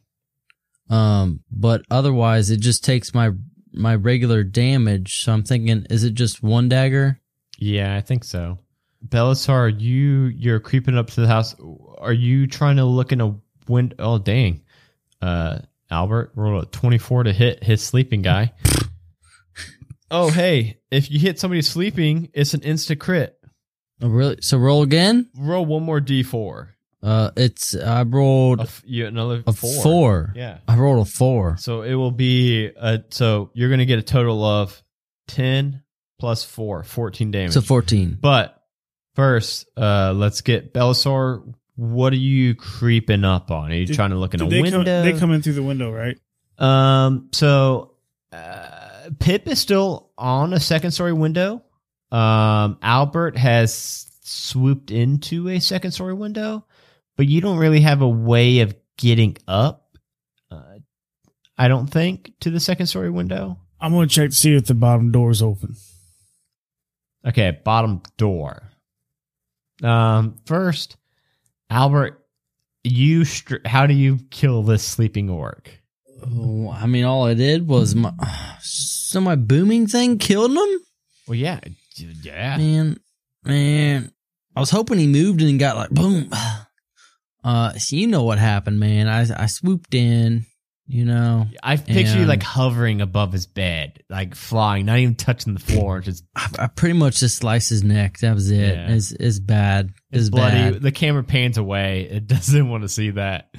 Um, but otherwise, it just takes my my regular damage. So I'm thinking, is it just one dagger? Yeah, I think so. Belisar, you you're creeping up to the house. Are you trying to look in a window? Oh, dang. Uh, Albert rolled a 24 to hit his sleeping guy. oh, hey, if you hit somebody sleeping, it's an insta crit. Oh, really? So roll again. Roll one more d4. Uh, it's I rolled A you, another a four. four. Yeah. I rolled a four. So it will be a, so you're going to get a total of 10 plus 4, 14 damage. So fourteen. But first, uh, let's get Belisar. What are you creeping up on? Are you Did- trying to look in a they window? Come, they come in through the window, right? Um, so uh, Pip is still on a second story window. Um, Albert has swooped into a second story window, but you don't really have a way of getting up. Uh, I don't think to the second story window. I'm going to check to see if the bottom door is open. Okay, bottom door. Um, first, Albert, you str- how do you kill this sleeping orc? Oh, I mean, all I did was my so my booming thing killed him. Well, yeah, yeah. Man, man, I was hoping he moved and got like boom. Uh, so you know what happened, man. I I swooped in, you know. I picture you And- like hovering above his bed, like flying, not even touching the floor, just I, I pretty much just sliced his neck. That was it. Yeah. It's, it's bad. It's, it's bloody. bad. The camera pans away. It doesn't want to see that.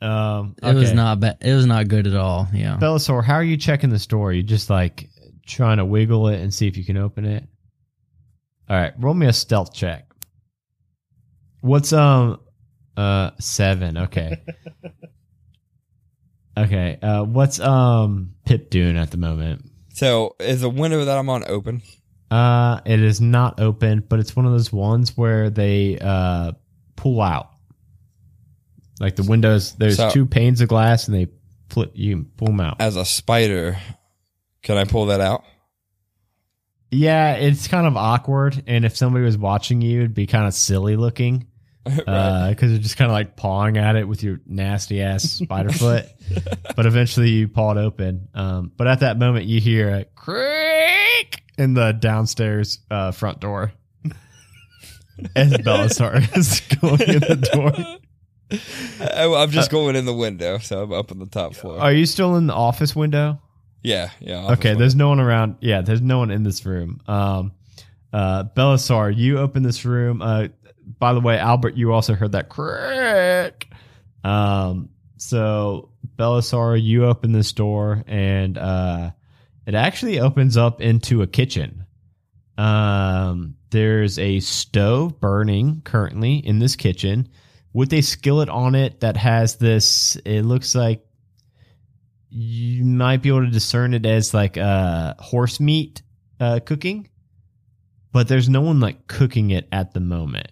Um, It was okay. not bad. It was not good at all. Yeah. Belisar, how are you checking the store? You just like trying to wiggle it and see if you can open it. All right, roll me a stealth check. What's um uh seven? Okay. okay. Uh, what's um Pip doing at the moment? So is the window that I'm on open? Uh, it is not open, but it's one of those ones where they uh pull out. Like the windows, there's So- two panes of glass, and they flip. You pull them out. As a spider, can I pull that out? Yeah, it's kind of awkward, and if somebody was watching you, it'd be kind of silly looking right. because you're just kind of like pawing at it with your nasty ass spider foot. But eventually, you paw it open. Um, but at that moment, you hear a creak in the downstairs uh, front door as Belisar is going in the door. I, I'm just going in the window, so I'm up on the top floor. Are you still in the office window? yeah, yeah. Okay, window. there's no one around. Yeah, there's no one in this room. Um, uh, Belisar, you open this room. Uh, by the way, Albert, you also heard that crack. Um, so Belisar, you open this door, and uh, it actually opens up into a kitchen. Um, there's a stove burning currently in this kitchen with a skillet on it that has this. It looks like you might be able to discern it as like uh horse meat uh cooking but there's no one like cooking it at the moment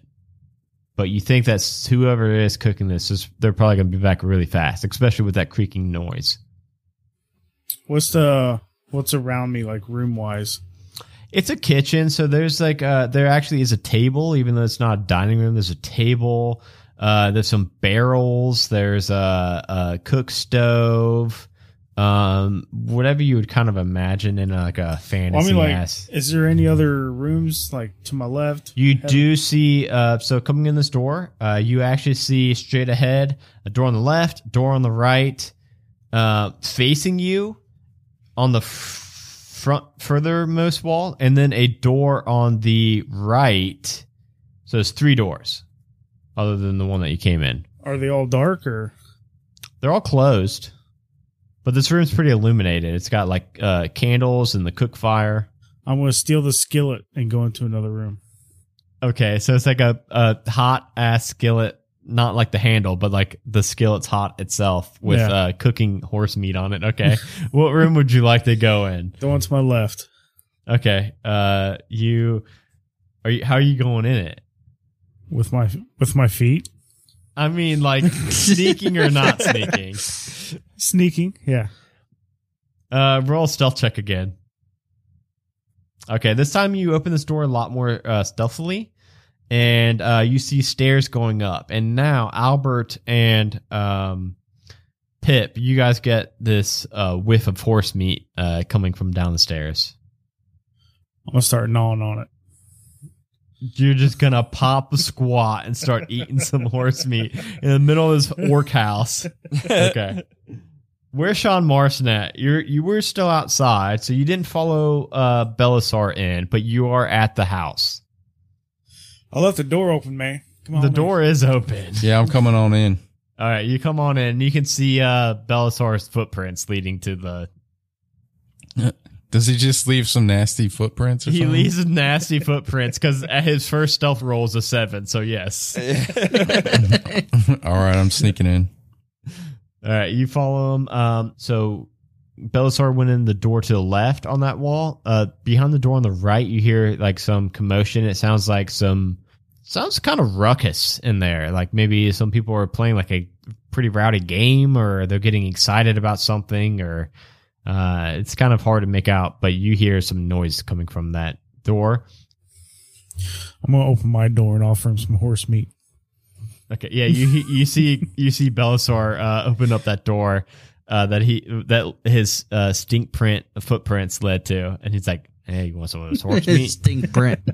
but you think that's whoever is cooking this is they're probably going to be back really fast especially with that creaking noise What's the what's around me like room wise? it's a kitchen so there's like uh there actually is a table even though it's not a dining room there's a table uh there's some barrels there's a, a cook stove um whatever you would kind of imagine in like a fantasy Well, I mean, like, ass is there any other rooms like to my left? You do see, uh, so coming in this door, uh, you actually see straight ahead a door on the left, door on the right, uh, facing you on the front furthermost wall, and then a door on the right. So it's three doors, other than the one that you came in. Are they all dark or? They're all closed, but this room's pretty illuminated. It's got like uh, candles and the cook fire. I'm going to steal the skillet and go into another room. Okay, so it's like a, a hot ass skillet, not like the handle, but like the skillet's hot itself with Yeah. uh, cooking horse meat on it. Okay, what room would you like to go in? The one to my left. Okay, uh, you are you? How are you going in it? with my with my feet I mean, like sneaking or not sneaking. sneaking. Yeah, Uh, roll stealth check again. Okay, this time you open this door a lot more uh, stealthily, and uh, you see stairs going up. And now Albert and um, Pip, you guys get this uh, whiff of horse meat uh, coming from down the stairs. I'm gonna start gnawing on it. You're just gonna pop a squat and start eating some horse meat in the middle of this orc house. Okay. Where's Sean Marston at? You're you were still outside, so you didn't follow uh Belisar in, but you are at the house. I left the door open, man. Come on, the man. door is open. Yeah, I'm coming on in. All right, you come on in. You can see uh Belisar's footprints leading to the. Does he just leave some nasty footprints or He something? leaves nasty footprints because his first stealth roll is a seven. So yes. All right, I'm sneaking in. All right, you follow him. Um, so Belisar went in the door to the left on that wall. Uh, behind the door on the right, you hear like some commotion. It sounds like some sounds kind of ruckus in there. Like maybe some people are playing like a pretty rowdy game, or they're getting excited about something, or uh, it's kind of hard to make out. But you hear some noise coming from that door. I'm gonna open my door and offer him some horse meat. Okay, yeah, you you see you see Belisar uh, open up that door uh, that he that his uh, stink print footprints led to, and he's like, "Hey, you want some of this horse meat?" Stink print.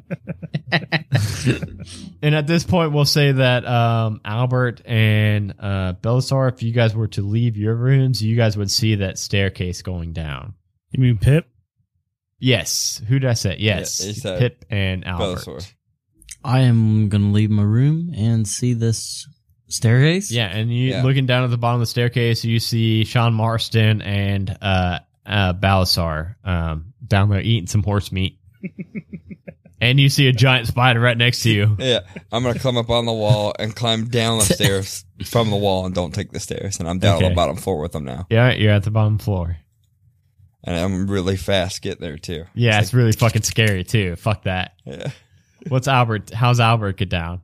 And at this point, we'll say that um, Albert and uh, Belisar, if you guys were to leave your rooms, you guys would see that staircase going down. You mean Pip? Yes. Who did I say? Yes. Yeah, Pip and Albert. Belisar. I am gonna leave my room and see this staircase. Yeah, and you Yeah. looking down at the bottom of the staircase, you see Sean Marston and uh, uh, Balasar um, down there eating some horse meat. and you see a giant spider right next to you. Yeah, I'm gonna climb up on the wall and climb down the stairs from the wall and don't take the stairs. And I'm down on the bottom floor with them now, Yeah, you're at the bottom floor. and I'm really fast getting there too. Yeah, it's really fucking scary too. Fuck that. Yeah. What's Albert? How's Albert get down?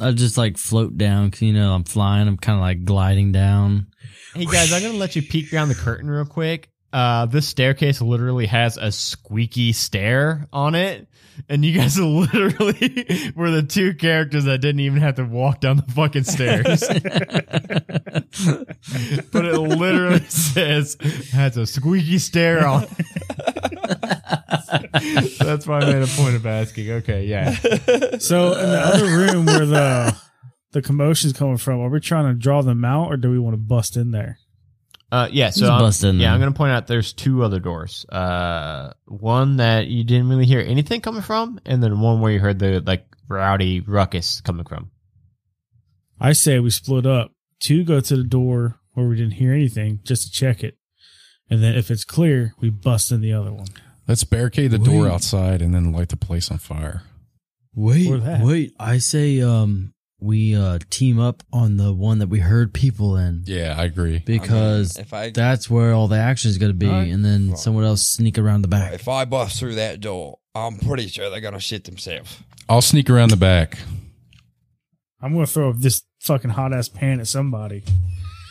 I just like float down 'cause, you know I'm flying. I'm kind of like gliding down. Hey guys, I'm gonna let you peek around the curtain real quick. Uh, this staircase literally has a squeaky stair on it, and you guys literally were the two characters that didn't even have to walk down the fucking stairs. but it literally says has a squeaky stair on. That's why I made a point of asking. Okay, yeah. So in the other room where the the commotion's coming from, are we trying to draw them out or do we want to bust in there? Uh, yeah, so I'm- yeah, there. I'm gonna point out there's two other doors. Uh, one that you didn't really hear anything coming from, and then one where you heard the like rowdy ruckus coming from. I say we split up. Two go to the door where we didn't hear anything just to check it. And then if it's clear, we bust in the other one. Let's barricade the door outside and then light the place on fire. Wait, wait. I say um we uh team up on the one that we heard people in Yeah, I agree. because if I that's where all the action is going to be, Alright. and then someone else sneak around the back. if I bust through that door, I'm pretty sure they're gonna shit themselves. I'll sneak around the back. I'm going to throw this fucking hot ass pan at somebody.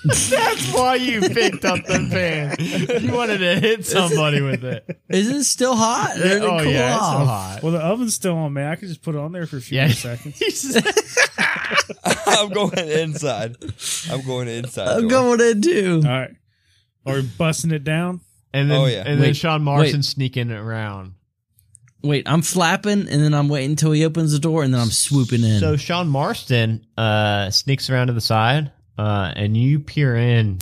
That's why you picked up the pan. You wanted to hit somebody with it. Is it still hot? Or did it oh cool yeah, it's so off? hot. Well, the oven's still on, man. I could just put it on there for a few Yeah. more seconds. I'm going inside. I'm going inside. I'm door. going in too. All right. Are we busting it down? And then, Oh, yeah. and then Wait, Sean Marston sneaking around. Wait, I'm flapping, and then I'm waiting until he opens the door, and then I'm swooping in. So Sean Marston uh, sneaks around to the side, uh, and you peer in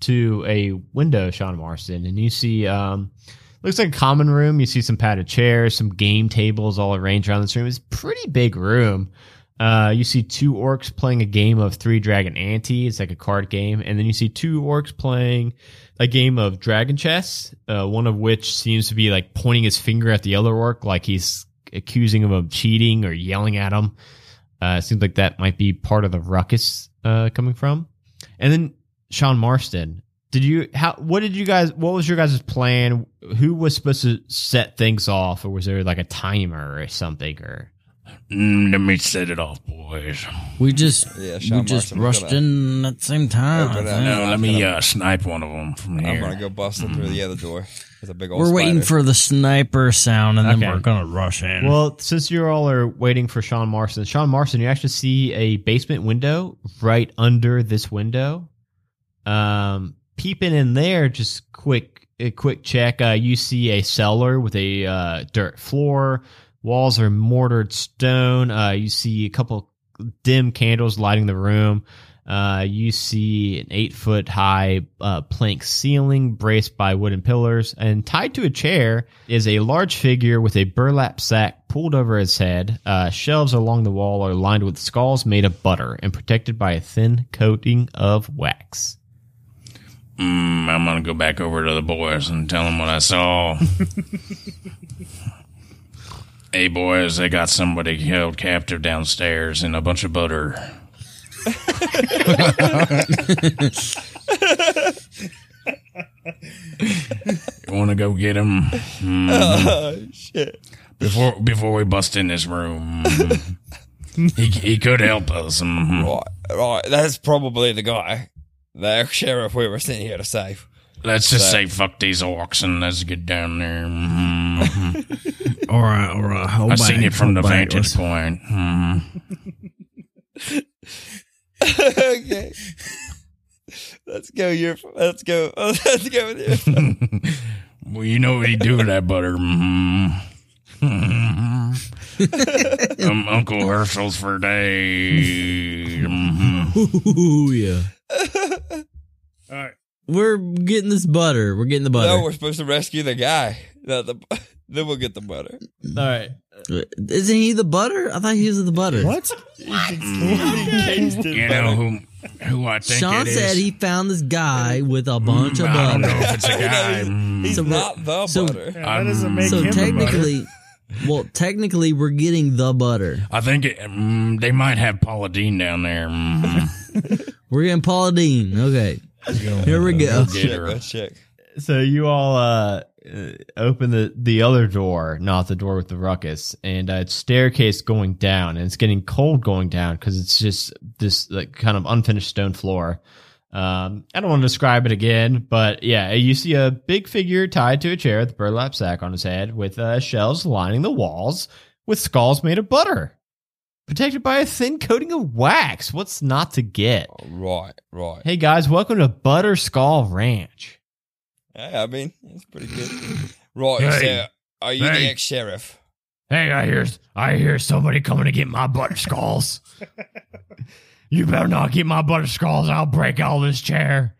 to a window, Sean Marston, and you see um, looks like a common room. You see some padded chairs, some game tables all arranged around this room. It's pretty big room. Uh, you see two orcs playing a game of Three Dragon Ante. It's like a card game, and then you see two orcs playing a game of Dragon Chess. Uh, one of which seems to be like pointing his finger at the other orc, like he's accusing him of cheating or yelling at him. Uh, it seems like that might be part of the ruckus uh, coming from. And then Sean Marston, did you how? What did you guys? What was your guys' plan? Who was supposed to set things off, or was there like a timer or something? Or Mm, let me set it off, boys. we just Yeah, Sean we just Marston was rushed gonna- in at the same time. I Open it think. up. No, let me uh, snipe one of them from here. I'm here. gonna go busting through the other door. There's a big old. We're waiting spider. for the sniper sound, and Okay. then we're gonna rush in. well, since you all are waiting for Sean Marston, Sean Marston, you actually see a basement window right under this window. Um, peeping in there, just quick a quick check. Uh, you see a cellar with a uh, dirt floor. Walls are mortared stone. Uh, you see a couple dim candles lighting the room. Uh, you see an eight foot high uh, plank ceiling braced by wooden pillars, and tied to a chair is a large figure with a burlap sack pulled over his head. Uh, shelves along the wall are lined with skulls made of butter and protected by a thin coating of wax. Mm, I'm gonna go back over to the boys and tell them what I saw. hey, boys, they got somebody held captive downstairs in a bunch of butter. You want to go get him Oh shit! before before we bust in this room? he he could help us. Mhm. Right, right. That's probably the guy, the sheriff we were sent here to save. Let's just So- say fuck these orcs and let's get down there. Mhm. all right, all right. hold I've seen it from the back. vantage point. Okay. Let's go. Your. Let's go. Let's go with you. well, you know what he do with that butter. Mhm. um, Uncle Herschel's for days. Mhm. Ooh, yeah. All right. We're getting this butter. We're getting the butter. No, we're supposed to rescue the guy. No, the, then we'll get the butter. All right. Isn't he the butter? I thought he was the butter. What? You know who who I think Sean it is? said he found this guy with a bunch of Mm, I don't know butter. if it's a guy. Mm. He's So we're- not the so- butter. Yeah, that doesn't make So him the butter. technically, well, technically, we're getting the butter. I think it, mm, they might have Paula Deen down there. Mhm. We're getting Paula Deen. Okay, here we go. Get Check, her. let's check. So you all uh, uh, open the the other door, not the door with the ruckus, and uh, it's staircase going down, and it's getting cold going down because it's just this like kind of unfinished stone floor. Um, I don't want to describe it again, but yeah, you see a big figure tied to a chair with a burlap sack on his head, with uh, shelves lining the walls, with skulls made of butter, protected by a thin coating of wax. What's not to get? Oh, right, right. Hey guys, welcome to Butter Skull Ranch. Yeah, I mean, it's pretty good. Right, Hey. so are you the ex sheriff? Hey, I hear I hear somebody coming to get my butter skulls. you better not get my butter skulls. I'll break all this chair.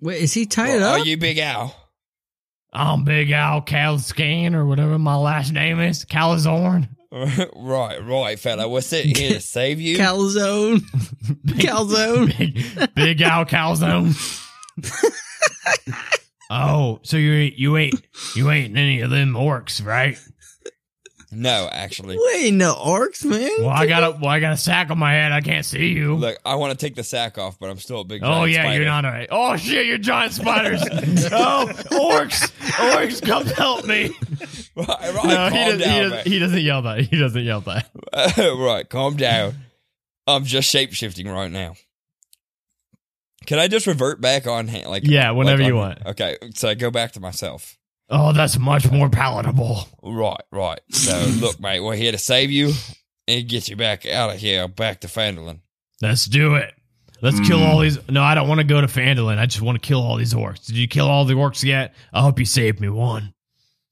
Wait, is he tied Are up? Are you Big Al? I'm Big Al Calscan or whatever my last name is, Kalazorn. right, right, fella. We're sitting here to save you. Calzone. Calzone. Big, Big Al Calzone. oh, so you ain't you ain't you ain't any of them orcs, right? no, actually. Wait, no orcs, man. Well, I got a well, I got a sack on my head. I can't see you. Look, I want to take the sack off, but I'm still a big. Oh yeah, spider. you're not a. Oh shit, you're giant spiders. oh, orcs, orcs, come help me. Right, right. No, calm he, does, he, down, does, he doesn't yell that. He doesn't yell that. right, calm down. I'm just shape shifting right now. Can I just revert back on hand? Like Yeah, whenever like you want. Okay, so I go back to myself. Oh, that's much more palatable. Right, right. So look, mate, we're here to save you and get you back out of here, back to Phandalin. Let's do it. Let's kill mm. all these. No, I don't want to go to Phandalin. I just want to kill all these orcs. Did you kill all the orcs yet? I hope you saved me one.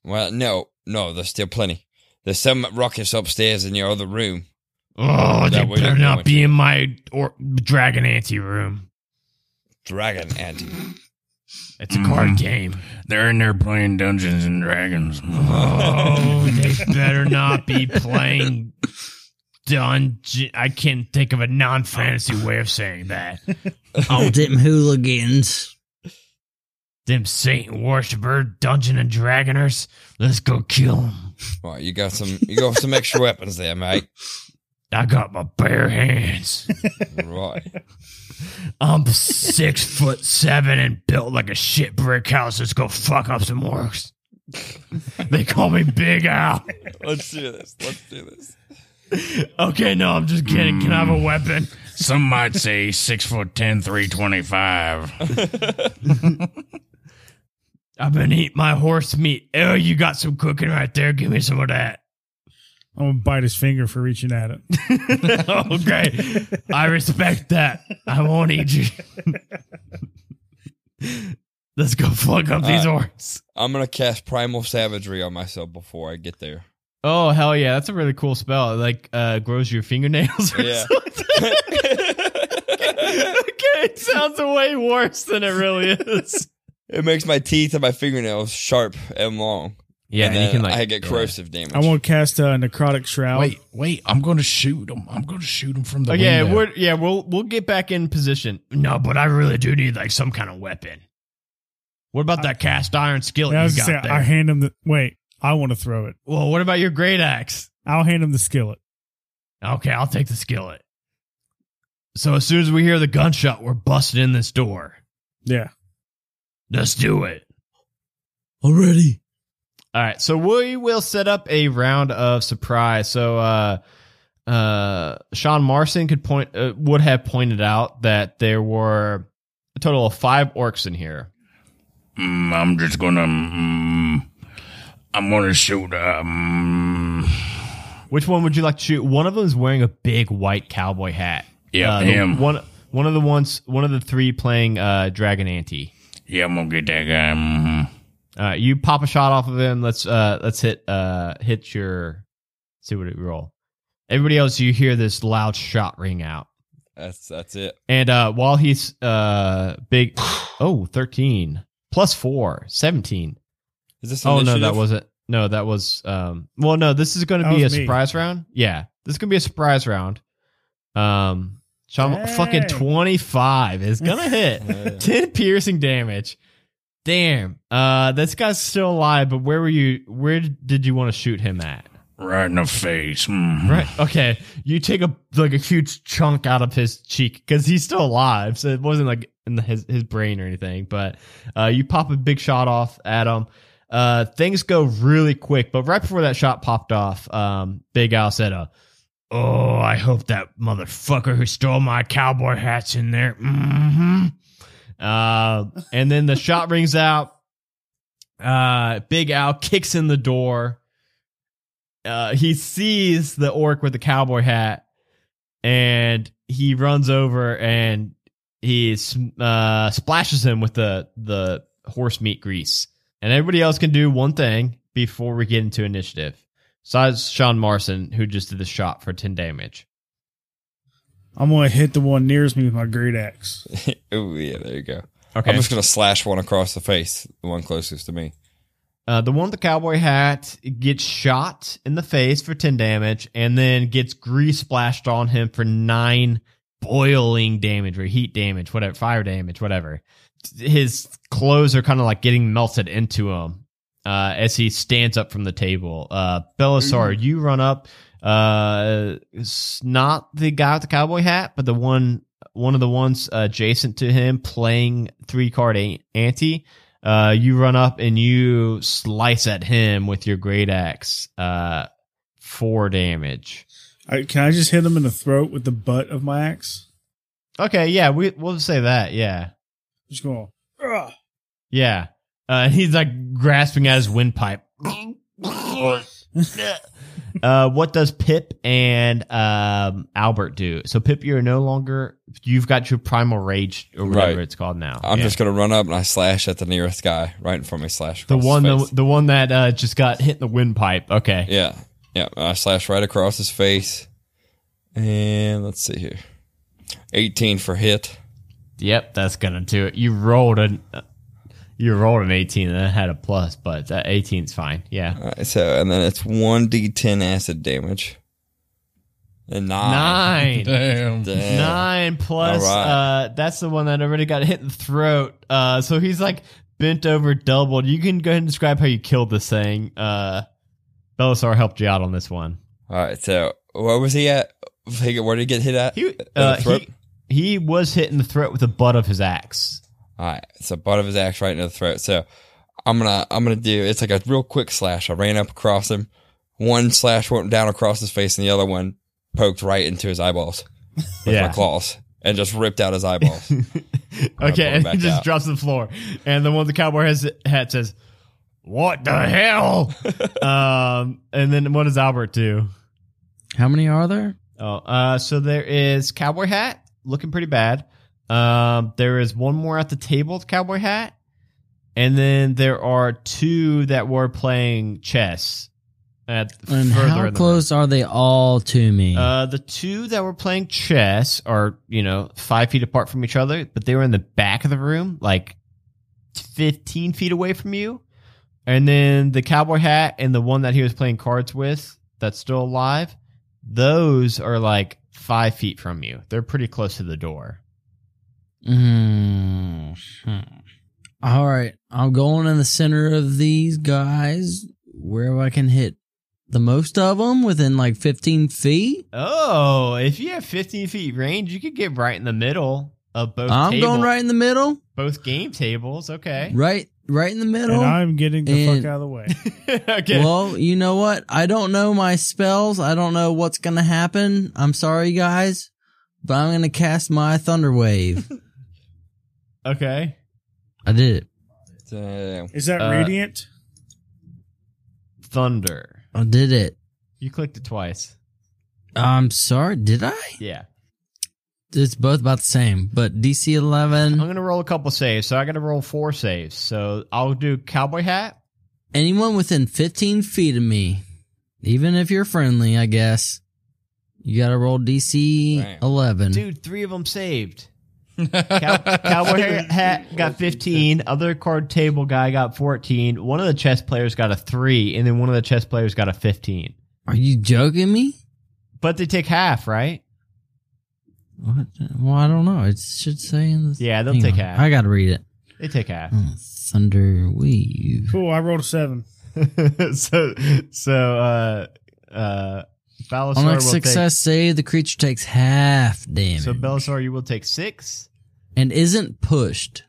Well, no, no, there's still plenty. There's some ruckus upstairs in your other room. Oh, they That we better don't go not be in my or- dragon ante room. Dragon Ante. It's a card Mm. game. They're in there playing Dungeons and Dragons. Oh, they better not be playing dungeon. I can't think of a non-fantasy way of saying that. All them hooligans. Them Satan worshiper, Dungeon and Dragoners. Let's go kill them. Right, you got some you got some extra weapons there, mate. I got my bare hands. Right. I'm six foot seven and built like a shit brick house. Let's go fuck up some works. They call me Big Al. Let's do this. Let's do this. Okay, no, I'm just kidding. Can I have a hmm. weapon? Some might say six foot ten, three twenty five. I've been eating my horse meat. Oh, you got some cooking right there. Give me some of that. I'm gonna bite his finger for reaching at it. okay. I respect that. I won't eat you. Let's go fuck up these orcs. I'm gonna cast primal savagery on myself before I get there. Oh hell yeah, that's a really cool spell. It, like uh, grows your fingernails. Or Yeah. something. okay, it sounds way worse than it really is. It makes my teeth and my fingernails sharp and long. Yeah, and and you can like I get corrosive damage. I want to cast a necrotic shroud. Wait, wait! I'm going to shoot him. I'm going to shoot him from the Oh yeah, window. we're yeah we'll we'll get back in position. No, but I really do need like some kind of weapon. What about that cast iron skillet Yeah, I was you got say, there? I hand him the. Wait, I want to throw it. Well, what about your great axe? I'll hand him the skillet. okay, I'll take the skillet. So as soon as we hear the gunshot, we're busting in this door. Yeah. Let's do it. Already. All right, so we will set up a round of surprise. So uh uh Sean Marston could point uh, would have pointed out that there were a total of 5 orcs in here. Mm, I'm just gonna. Mm, I'm gonna shoot. Um, Which one would you like to shoot? One of them is wearing a big white cowboy hat. Yeah, Uh, him. One one of the ones one of the three playing uh Dragon Ante. yeah, I'm gonna get that guy. Mm, Uh, you pop a shot off of him. Let's uh let's hit uh hit your See what it roll. Everybody else, you hear this loud shot ring out. That's that's it. And uh, while he's uh big, oh, 13 plus 4, 17. Is this Oh, no, that wasn't. No, that was. um Well, no, this is going to be a me. surprise round. Yeah, this is going to be a surprise round. Um, Sean, Dang. fucking 25 is going to hit. 10 piercing damage. Damn. Uh, this guy's still alive, but where were you? Where did you want to shoot him at? Right in the face. Mhm. Right. Okay. You take a like a huge chunk out of his cheek because he's still alive, so it wasn't like in the, his his brain or anything. But uh, you pop a big shot off at him. Uh, things go really quick, but right before that shot popped off, um, Big Al said, uh, Oh, I hope that motherfucker who stole my cowboy hat's in there. Mm-hmm. Uh, and then the shot rings out. Uh, Big Al kicks in the door. Uh, he sees the orc with the cowboy hat, and he runs over and he uh, splashes him with the the horse meat grease. And everybody else can do one thing before we get into initiative. Besides Sean Marston, who just did the shot for ten damage. I'm gonna hit the one nearest me with my great axe. oh yeah, there you go. Okay. I'm just gonna slash one across the face, the one closest to me. Uh, the one with the cowboy hat gets shot in the face for 10 damage and then gets grease splashed on him for 9 boiling damage or heat damage, whatever, fire damage, whatever. His clothes are kind of like getting melted into him uh, as he stands up from the table. Uh, Belisar, you run up. Uh, it's not the guy with the cowboy hat, but the one one of the ones adjacent to him playing three card ante. Uh, you run up and you slice at him with your great axe. Uh, four damage. I, can I just hit him in the throat with the butt of my axe? Okay, yeah, we we'll say that. Yeah, Just going. "Ugh." yeah. Uh, he's like grasping at his windpipe. uh, what does Pip and um, Albert do? So Pip, you're no longer. You've got your primal rage or whatever Right. it's called now. I'm Yeah. just gonna run up and I slash at the nearest guy right in front of me. Slash the one the, the one that uh, just got hit in the windpipe. Okay. Yeah, yeah. I slash right across his face, and let's see here, 18 for hit. Yep, that's gonna do it. You rolled an you rolled an 18 and that had a plus, but that 18's fine. Yeah. All right, so and then it's one d10 acid damage. And nine. Nine. Damn. Damn. Nine plus All right. uh that's the one that already got hit in the throat. Uh so he's like bent over doubled. You can go ahead and describe how you killed this thing. Uh Belisar helped you out on this one. All right, so where was he at? Where did he get hit at? He uh he, he was hit in the throat with the butt of his axe. All right, so butt of his axe right into the throat. So I'm gonna I'm gonna do it's like a real quick slash. I ran up across him. One slash went down across his face, and the other one poked right into his eyeballs with my claws and just ripped out his eyeballs. Okay, and he just out. drops to the floor. And the one with the cowboy has hat says, What the hell? um, and then what does Albert do? How many are there? Oh, uh, so there is cowboy hat looking pretty bad. Um, there is one more at the table with cowboy hat, and then there are two that were playing chess. At And further how the close are they all to me? Uh, the two that were playing chess are you know five feet apart from each other, but they were in the back of the room, like fifteen feet away from you. And then the cowboy hat and the one that he was playing cards with, that's still alive. Those are like five feet from you. They're pretty close to the door. Mm, hmm. All right, I'm going in the center of these guys where I can hit the most of them within like 15 feet. Oh, if you have 15 feet range, you could get right in the middle of both. I'm table- going right in the middle, Both game tables. Okay. right, right in the middle. And I'm getting the And- fuck out of the way. okay. Well, you know what? I don't know my spells. I don't know what's gonna happen. I'm sorry, guys, but I'm gonna cast my Thunder Wave. okay. I did it. Damn. Is that Uh, radiant? Thunder. I did it. You clicked it twice. I'm sorry. Did I? Yeah. It's both about the same, but DC 11. I'm 11. gonna roll a couple saves, so I got to roll four saves. So I'll do cowboy hat. Anyone within 15 feet of me Even if you're friendly, I guess. You gotta roll DC Right. 11. Dude, three of them saved. Cow- Cowboy hat got 15. Other card table guy got 14. One of the chess players got a three, and then one of the chess players got a 15. Are you joking me? But they take half, right? What? Well, I don't know. It should say in the. Yeah, they'll Hang take on. half. I gotta read it. They take half. Oh, Thunder Weave. Cool. I rolled a seven. so, so, uh, uh, Belisar On a will success save, the creature takes half damage So, Belisar, you will take six. and isn't pushed.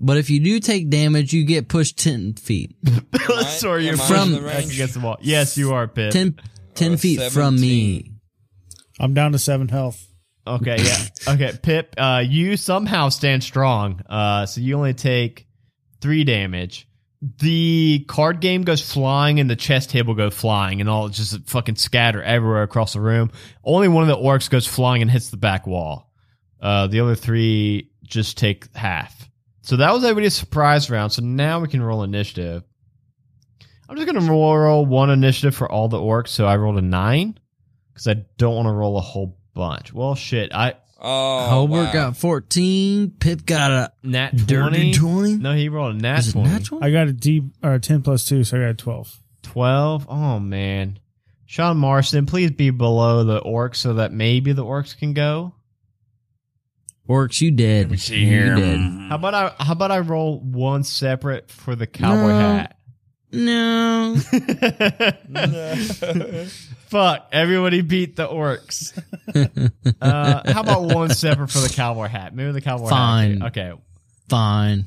But if you do take damage, you get pushed 10 feet. Belisar, you're am From- in the back against the wall. Yes, you are, Pip. 10, 10 Uh, feet from me. I'm down to seven health. Okay, yeah. Okay, Pip, uh, you somehow stand strong. Uh, so you only take three damage. The card game goes flying and the chess table go flying and all just fucking scatter everywhere across the room. Only one of the orcs goes flying and hits the back wall. Uh, the other three just take half. So that was everybody's surprise round. So now we can roll initiative. I'm just gonna roll, roll one initiative for all the orcs. So I rolled a nine because I don't want to roll a whole bunch. Well, shit, I Oh, Hobart wow. got 14. Pip got a nat dirty 20. 20. No, he rolled a nat Is it 20. nat 20? I got a D or a ten plus two, so I got a twelve. 12. Oh man. Sean Marston, please be below the orcs so that maybe the orcs can go. Orcs, you dead. Let me see You here. dead. Mm, How about I how about I roll one separate for the cowboy No. hat? No. Fuck, everybody beat the orcs. uh, how about one separate for the cowboy hat? Maybe the cowboy Fine. hat. Okay. Fine.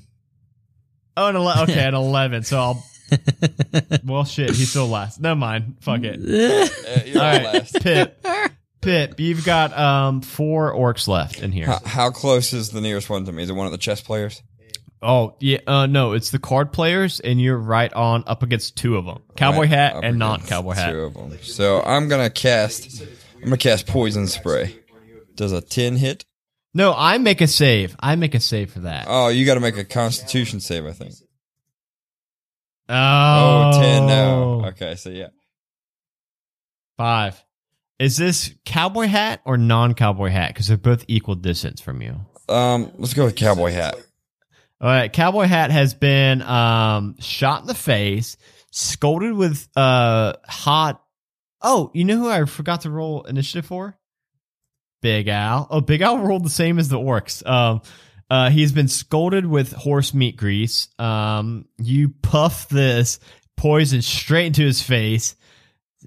Oh, an ele- okay, an 11. So I'll. Well, shit, he's still last. Never mind. Fuck it. Uh, you're All last. Pip. Pip, you've got um four orcs left in here. How, how close is the nearest one to me? Is it one of the chess players? Oh yeah, uh, no, it's the card players, and you're right on up against two of them: cowboy Right, hat and not cowboy hat. Two of them. So I'm gonna cast. I'm gonna cast poison spray. Does a ten hit? No, I make a save. I make a save for that. Oh, you got to make a Constitution save, I think. Oh, Oh, 10, no. Okay, so yeah. Five. Is this cowboy hat or non-cowboy hat? Because they're both equal distance from you. Um, let's go with cowboy hat. All right, cowboy hat has been um shot in the face, scolded with uh hot. Oh, you know who I forgot to roll initiative for? Big Al. Oh, Big Al rolled the same as the orcs. Um, uh, he's been scolded with horse meat grease. Um, you puff this poison straight into his face.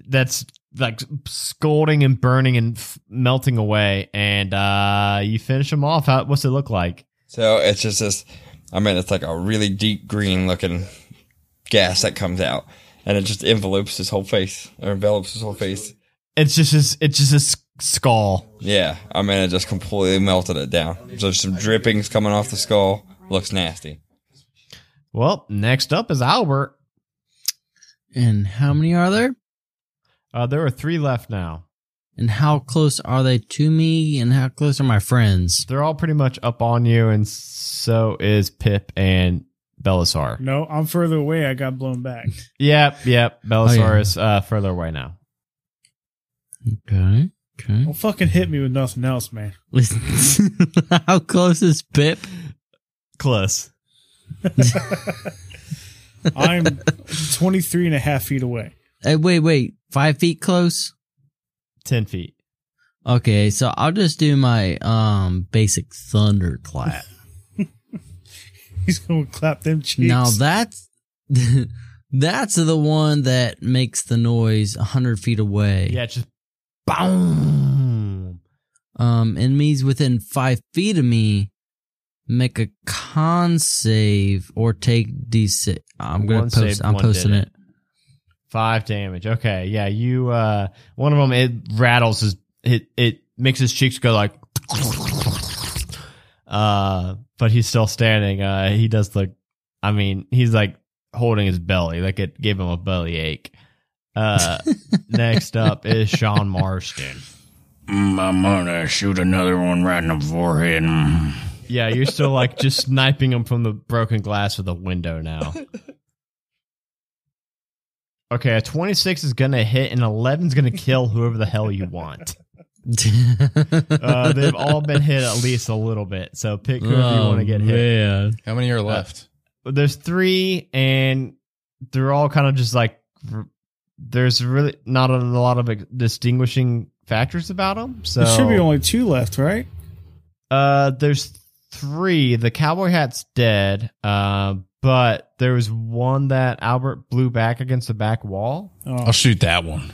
That's like scolding and burning and melting away, and uh, you finish him off. How, what's it look like? So it's just this. I mean, it's like a really deep green looking gas that comes out, and it just envelopes his whole face or envelops his whole face. It's just his, it's just his skull. Yeah, I mean, it just completely melted it down. There's some drippings coming off the skull. Looks nasty. Well, next up is Albert. And how many are there? Uh, there are three left now. And how close are they to me? And how close are my friends? They're all pretty much up on you, and so is Pip and Belisar. No, I'm further away. I got blown back. Yep, yep. Belisar Oh, yeah. is uh, further away now. Okay. Okay. Don't fucking hit me with nothing else, man. Listen, how close is Pip? Close. I'm 23 and a half feet away. Hey, wait, wait. Five feet close? Ten feet. Okay, so I'll just do my um basic thunderclap. He's going to clap them cheeks. now that's that's the one that makes the noise a hundred feet away. Yeah, just boom. Um, enemies within five feet of me make a con save or take d6. I'm gonna One post. saved, I'm posting didn't. it. Five damage. Okay, yeah. You. uh One of them it rattles his. It it makes his cheeks go like. Uh, but he's still standing. Uh, he does look. I mean, he's like holding his belly, like it gave him a belly ache. Uh, next up is Sean Marston. Mm, I'm gonna shoot another one right in the forehead. Mm. Yeah, you're still like just sniping him from the broken glass of the window now. Okay, a 26 is going to hit and 11 is going to kill whoever the hell you want. Uh, they've all been hit at least a little bit. So pick whoever you want to get hit. man. How many are left? There's three, and they're all kind of just like there's really not a lot of like, distinguishing factors about them. So There should be only two left, right? Uh, there's three. The cowboy hat's dead. Uh, but there was one that Albert blew back against the back wall. Oh, I'll shoot that one.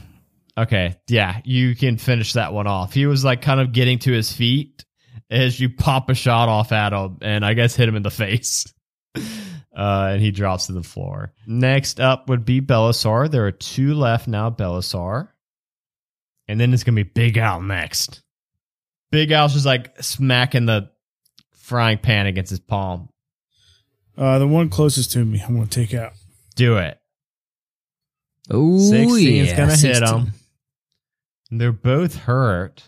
Okay, yeah, you can finish that one off. He was like kind of getting to his feet as you pop a shot off at him, and I guess hit him in the face. Uh, and he drops to the floor. Next up would be Belisar. There are two left now, Belisar. And then it's gonna be Big Al next. Big Al's just like smacking the frying pan against his palm. uh, the one closest to me, I'm going to take out. Do it. Oh, 16 is yeah, gonna hit 16. him. They're both hurt.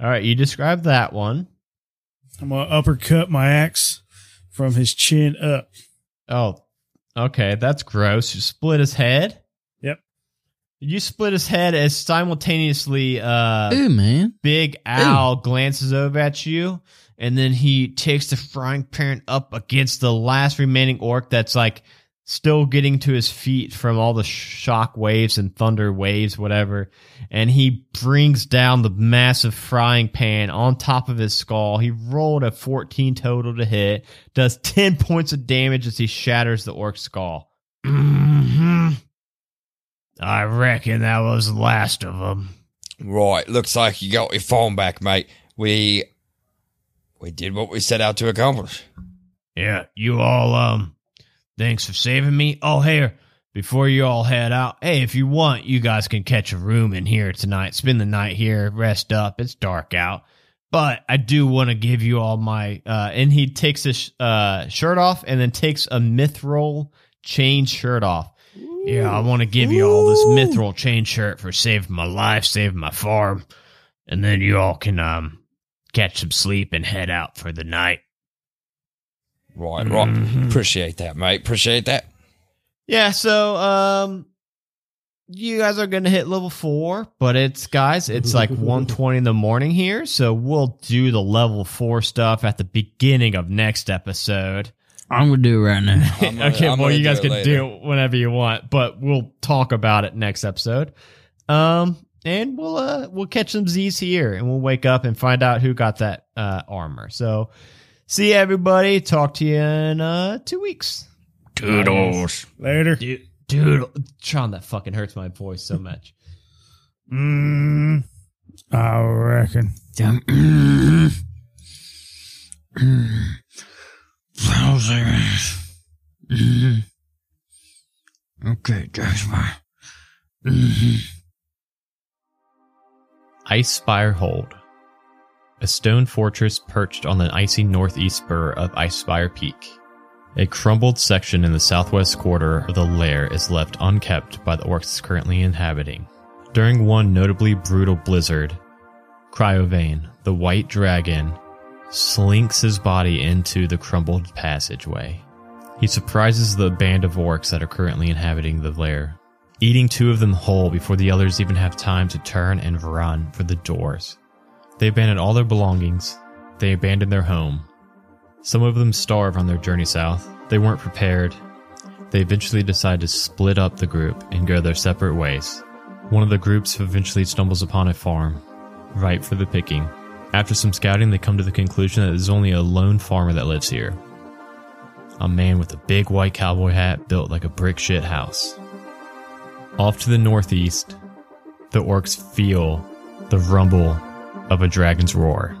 All right, you describe that one. I'm going to uppercut my axe from his chin up. Oh, okay, that's gross. You split his head. Yep. You split his head as simultaneously uh Ooh, man. Big Al glances over at you, and then he takes the frying pan up against the last remaining orc that's like still getting to his feet from all the shock waves and thunder waves, whatever. And he brings down the massive frying pan on top of his skull. He rolled a 14 total to hit, does 10 points of damage as he shatters the orc's skull. hmm I reckon that was the last of them. Right, looks like you got your phone back, mate. We we did what we set out to accomplish. Yeah, you all, um, thanks for saving me. Oh, here, before you all head out, hey, if you want, you guys can catch a room in here tonight. Spend the night here, rest up. It's dark out. But I do want to give you all my, Uh, and he takes his uh, shirt off and then takes a mithril chain shirt off. yeah, I want to give you all this mithril chain shirt for saving my life, saving my farm. And then you all can, um, catch some sleep and head out for the night. Right, right. Mhm. Appreciate that, mate. Appreciate that. Yeah, so um you guys are gonna hit level four, but it's guys, it's like 120 in the morning here, so we'll do the level four stuff at the beginning of next episode. I'm gonna do it right now. Gonna- okay, I'm well you guys can later. do it whenever you want, but we'll talk about it next episode. Um and we'll uh we'll catch some Z's here and we'll wake up and find out who got that uh armor. So see everybody. Talk to you in uh two weeks. Toodles. Later. Dude, dude, Sean, that fucking hurts my voice so much. Mm, I reckon. Okay, that's fine. Icespire Hold. A stone fortress perched on the icy northeast spur of Icespire Peak. A crumbled section in the southwest quarter of the lair is left unkept by the orcs currently inhabiting. During one notably brutal blizzard, Cryovain, the white dragon, slinks his body into the crumbled passageway. He surprises the band of orcs that are currently inhabiting the lair, eating two of them whole before the others even have time to turn and run for the doors. They abandon all their belongings. They abandon their home. Some of them starve on their journey south. They weren't prepared. They eventually decide to split up the group and go their separate ways. One of the groups eventually stumbles upon a farm, ripe for the picking. After some scouting, they come to the conclusion that there's only a lone farmer that lives here. A man with a big white cowboy hat built like a brick shit house. Off to the northeast, the orcs feel the rumble of a dragon's roar.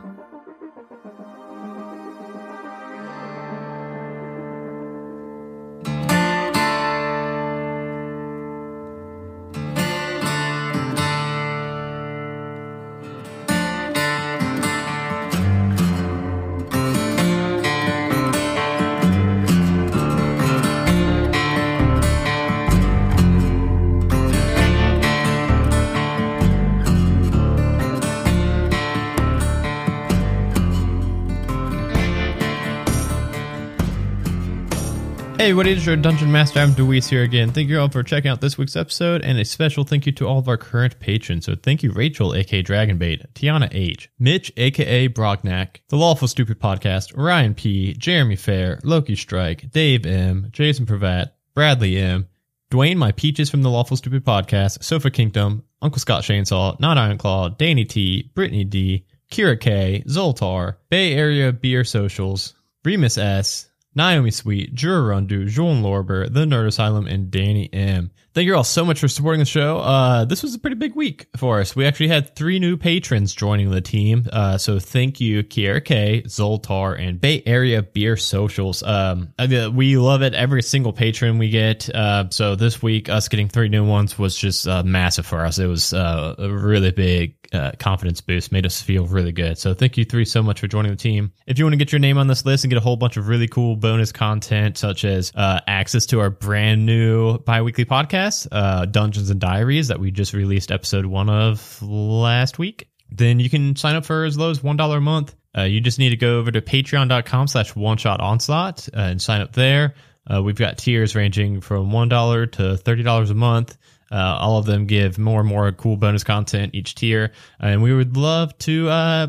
What is your Dungeon Master? I'm Deweese here again. Thank you all for checking out this week's episode, and a special thank you to all of our current patrons. So thank you, Rachel, aka Dragonbait, Tiana H, Mitch, aka Brognac, The Lawful Stupid Podcast, Ryan P, Jeremy Fair, Loki Strike, Dave M, Jason Pravat, Bradley M, Dwayne, my peaches from the Lawful Stupid Podcast, Sofa Kingdom, Uncle Scott Chainsaw, Not Ironclaw, Danny T, Brittany D, Kira K, Zoltar, Bay Area Beer Socials, Remus S, Naomi Sweet, Jura Rundu, Lorber, The Nerd Asylum, and Danny M. Thank you all so much for supporting the show. Uh, this was a pretty big week for us. We actually had three new patrons joining the team. Uh, so thank you, Kiera K, Zoltar, and Bay Area Beer Socials. Um, mean, we love it. Every single patron we get. Uh, so this week, us getting three new ones was just uh, massive for us. It was uh, a really big uh, confidence boost, made us feel really good. So thank you three so much for joining the team. If you want to get your name on this list and get a whole bunch of really cool bonus content, such as uh, access to our brand new biweekly podcast, uh, Dungeons and Diaries, that we just released episode one of last week, then you can sign up for as low as $1 a month. Uh, you just need to go over to patreon.com slash one shot onslaught uh, and sign up there. We've got tiers ranging from $1 to $30 a month. Uh, all of them give more and more cool bonus content each tier. And we would love to uh,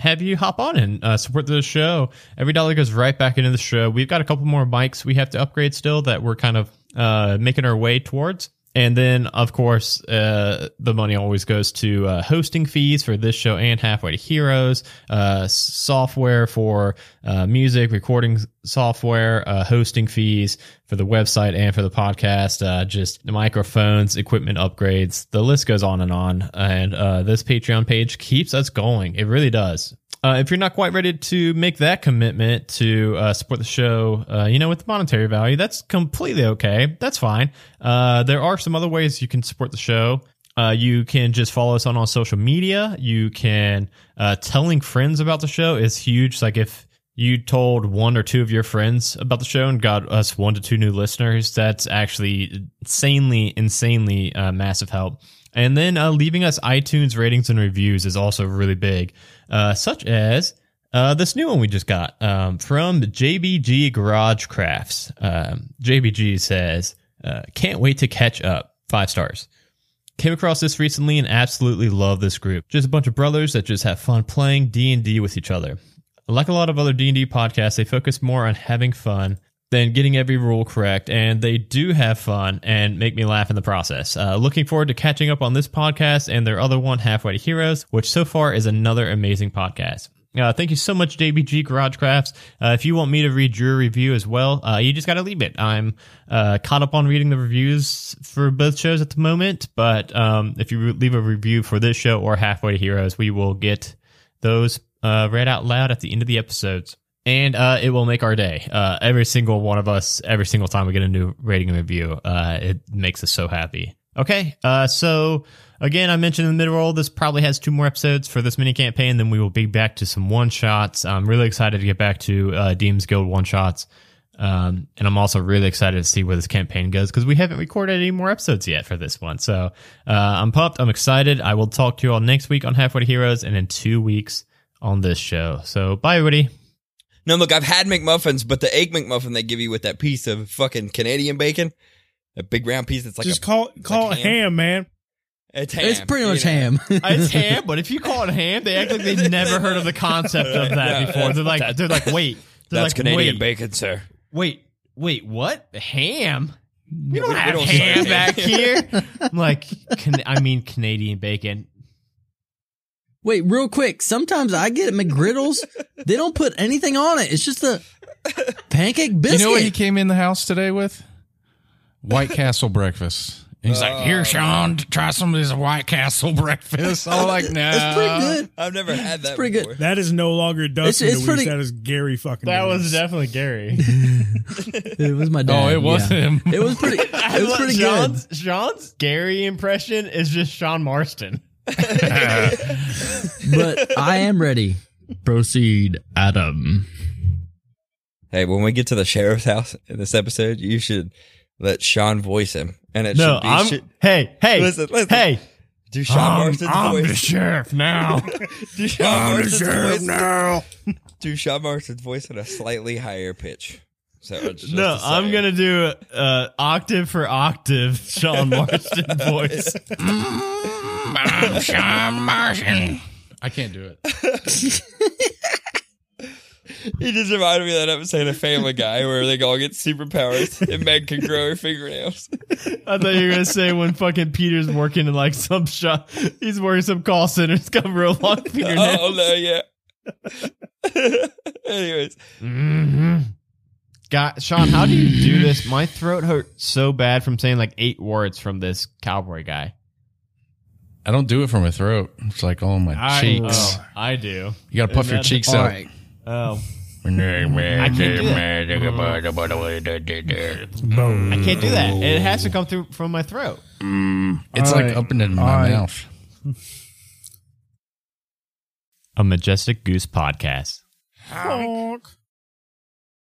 have you hop on and uh, support the show. Every dollar goes right back into the show. We've got a couple more mics we have to upgrade still that we're kind of uh, making our way towards. And then, of course, uh, the money always goes to uh, hosting fees for this show and Halfway to Heroes, uh, software for uh, music, recording software, uh, hosting fees for the website and for the podcast, uh, just microphones, equipment upgrades. The list goes on and on. And this Patreon page keeps us going. It really does. Uh, if you're not quite ready to make that commitment to uh, support the show, uh, you know, with the monetary value, that's completely okay. That's fine. Uh, there are some other ways you can support the show. Uh, you can just follow us on all social media. You can uh, telling friends about the show is huge. Like if you told one or two of your friends about the show and got us one to two new listeners, that's actually insanely, insanely massive help. And then leaving us iTunes ratings and reviews is also really big, uh, such as uh, this new one we just got um, from JBG Garage Crafts. Um, JBG says, uh, "Can't wait to catch up." Five stars. Came across this recently and absolutely love this group. Just a bunch of brothers that just have fun playing D and D with each other. Like a lot of other D and D podcasts, they focus more on having fun than getting every rule correct, and they do have fun and make me laugh in the process. Uh, looking forward to catching up on this podcast and their other one, Halfway to Heroes, which so far is another amazing podcast. Uh, thank you so much, JBG Garage Crafts. Uh, if you want me to read your review as well, uh, you just got to leave it. I'm uh, caught up on reading the reviews for both shows at the moment, but um, if you leave a review for this show or Halfway to Heroes, we will get those uh, read out loud at the end of the episodes. And uh, it will make our day. Uh, every single one of us, every single time we get a new rating and review, uh, it makes us so happy. Okay, uh, so again, I mentioned in the middle roll, this probably has two more episodes for this mini campaign. Then we will be back to some one shots. I'm really excited to get back to uh, Deems Guild one shots. Um, and I'm also really excited to see where this campaign goes because we haven't recorded any more episodes yet for this one. So uh, I'm pumped. I'm excited. I will talk to you all next week on Halfway to Heroes and in two weeks on this show. So bye, everybody. No, look, I've had McMuffins, but the egg McMuffin they give you with that piece of fucking Canadian bacon, a big round piece, it's like Just a, call it's call like it ham, man. It's ham. it's pretty you much know? ham. It's ham, but if you call it ham, they act like they've never heard of the concept of that before. They're like, they're like, wait, they're That's like, Canadian wait, bacon, sir. wait, wait, what? Ham? We don't we- we have don't ham back here. I'm like, can, I mean, Canadian bacon. Wait, real quick. Sometimes I get McGriddles. they don't put anything on it. It's just a pancake biscuit. You know what he came in the house today with? White Castle breakfast. And he's like, "Here, uh. Sean, try some of this White Castle breakfast." I'm like, "No, It's pretty good. I've never had that. pretty good. That is no longer Dustin it's DeWeese. pretty- That is Gary fucking. That DeWeese. was definitely Gary. It was my dad. Oh, it was yeah. him. It was pretty. It was pretty good. Sean's, Sean's Gary impression is just Sean Marston. But I am ready. Proceed, Adam. Hey, when we get to the sheriff's house in this episode, you should let Sean voice him, and it No, should be I'm. should, hey, hey, Listen, listen. hey. do Sean I'm, Marston's I'm the sheriff now. do Sean I'm the sheriff voice. now. Do Sean Marston's voice at a slightly higher pitch. So just No, I'm gonna do uh, octave for octave Sean Marston voice. I'm Sean Martian. I can't do it. He just reminded me of that episode of Family Guy where they all get superpowers and Meg can grow her fingernails. I thought you were gonna say when fucking Peter's working in like some shop, he's working some call center. He's got real long fingernails. Oh no, yeah. Anyways, Mm-hmm. God, Sean, how do you do this? My throat hurts so bad from saying like eight words from this cowboy guy. I don't do it from my throat. It's like all my I, cheeks. oh, I do. You got to puff your cheeks All out. right. Oh, I can't do Boom. Mm. I can't do that. It has to come through from my throat. Mm. It's All like right. up into my All right. mouth. A Majestic Goose podcast. Honk.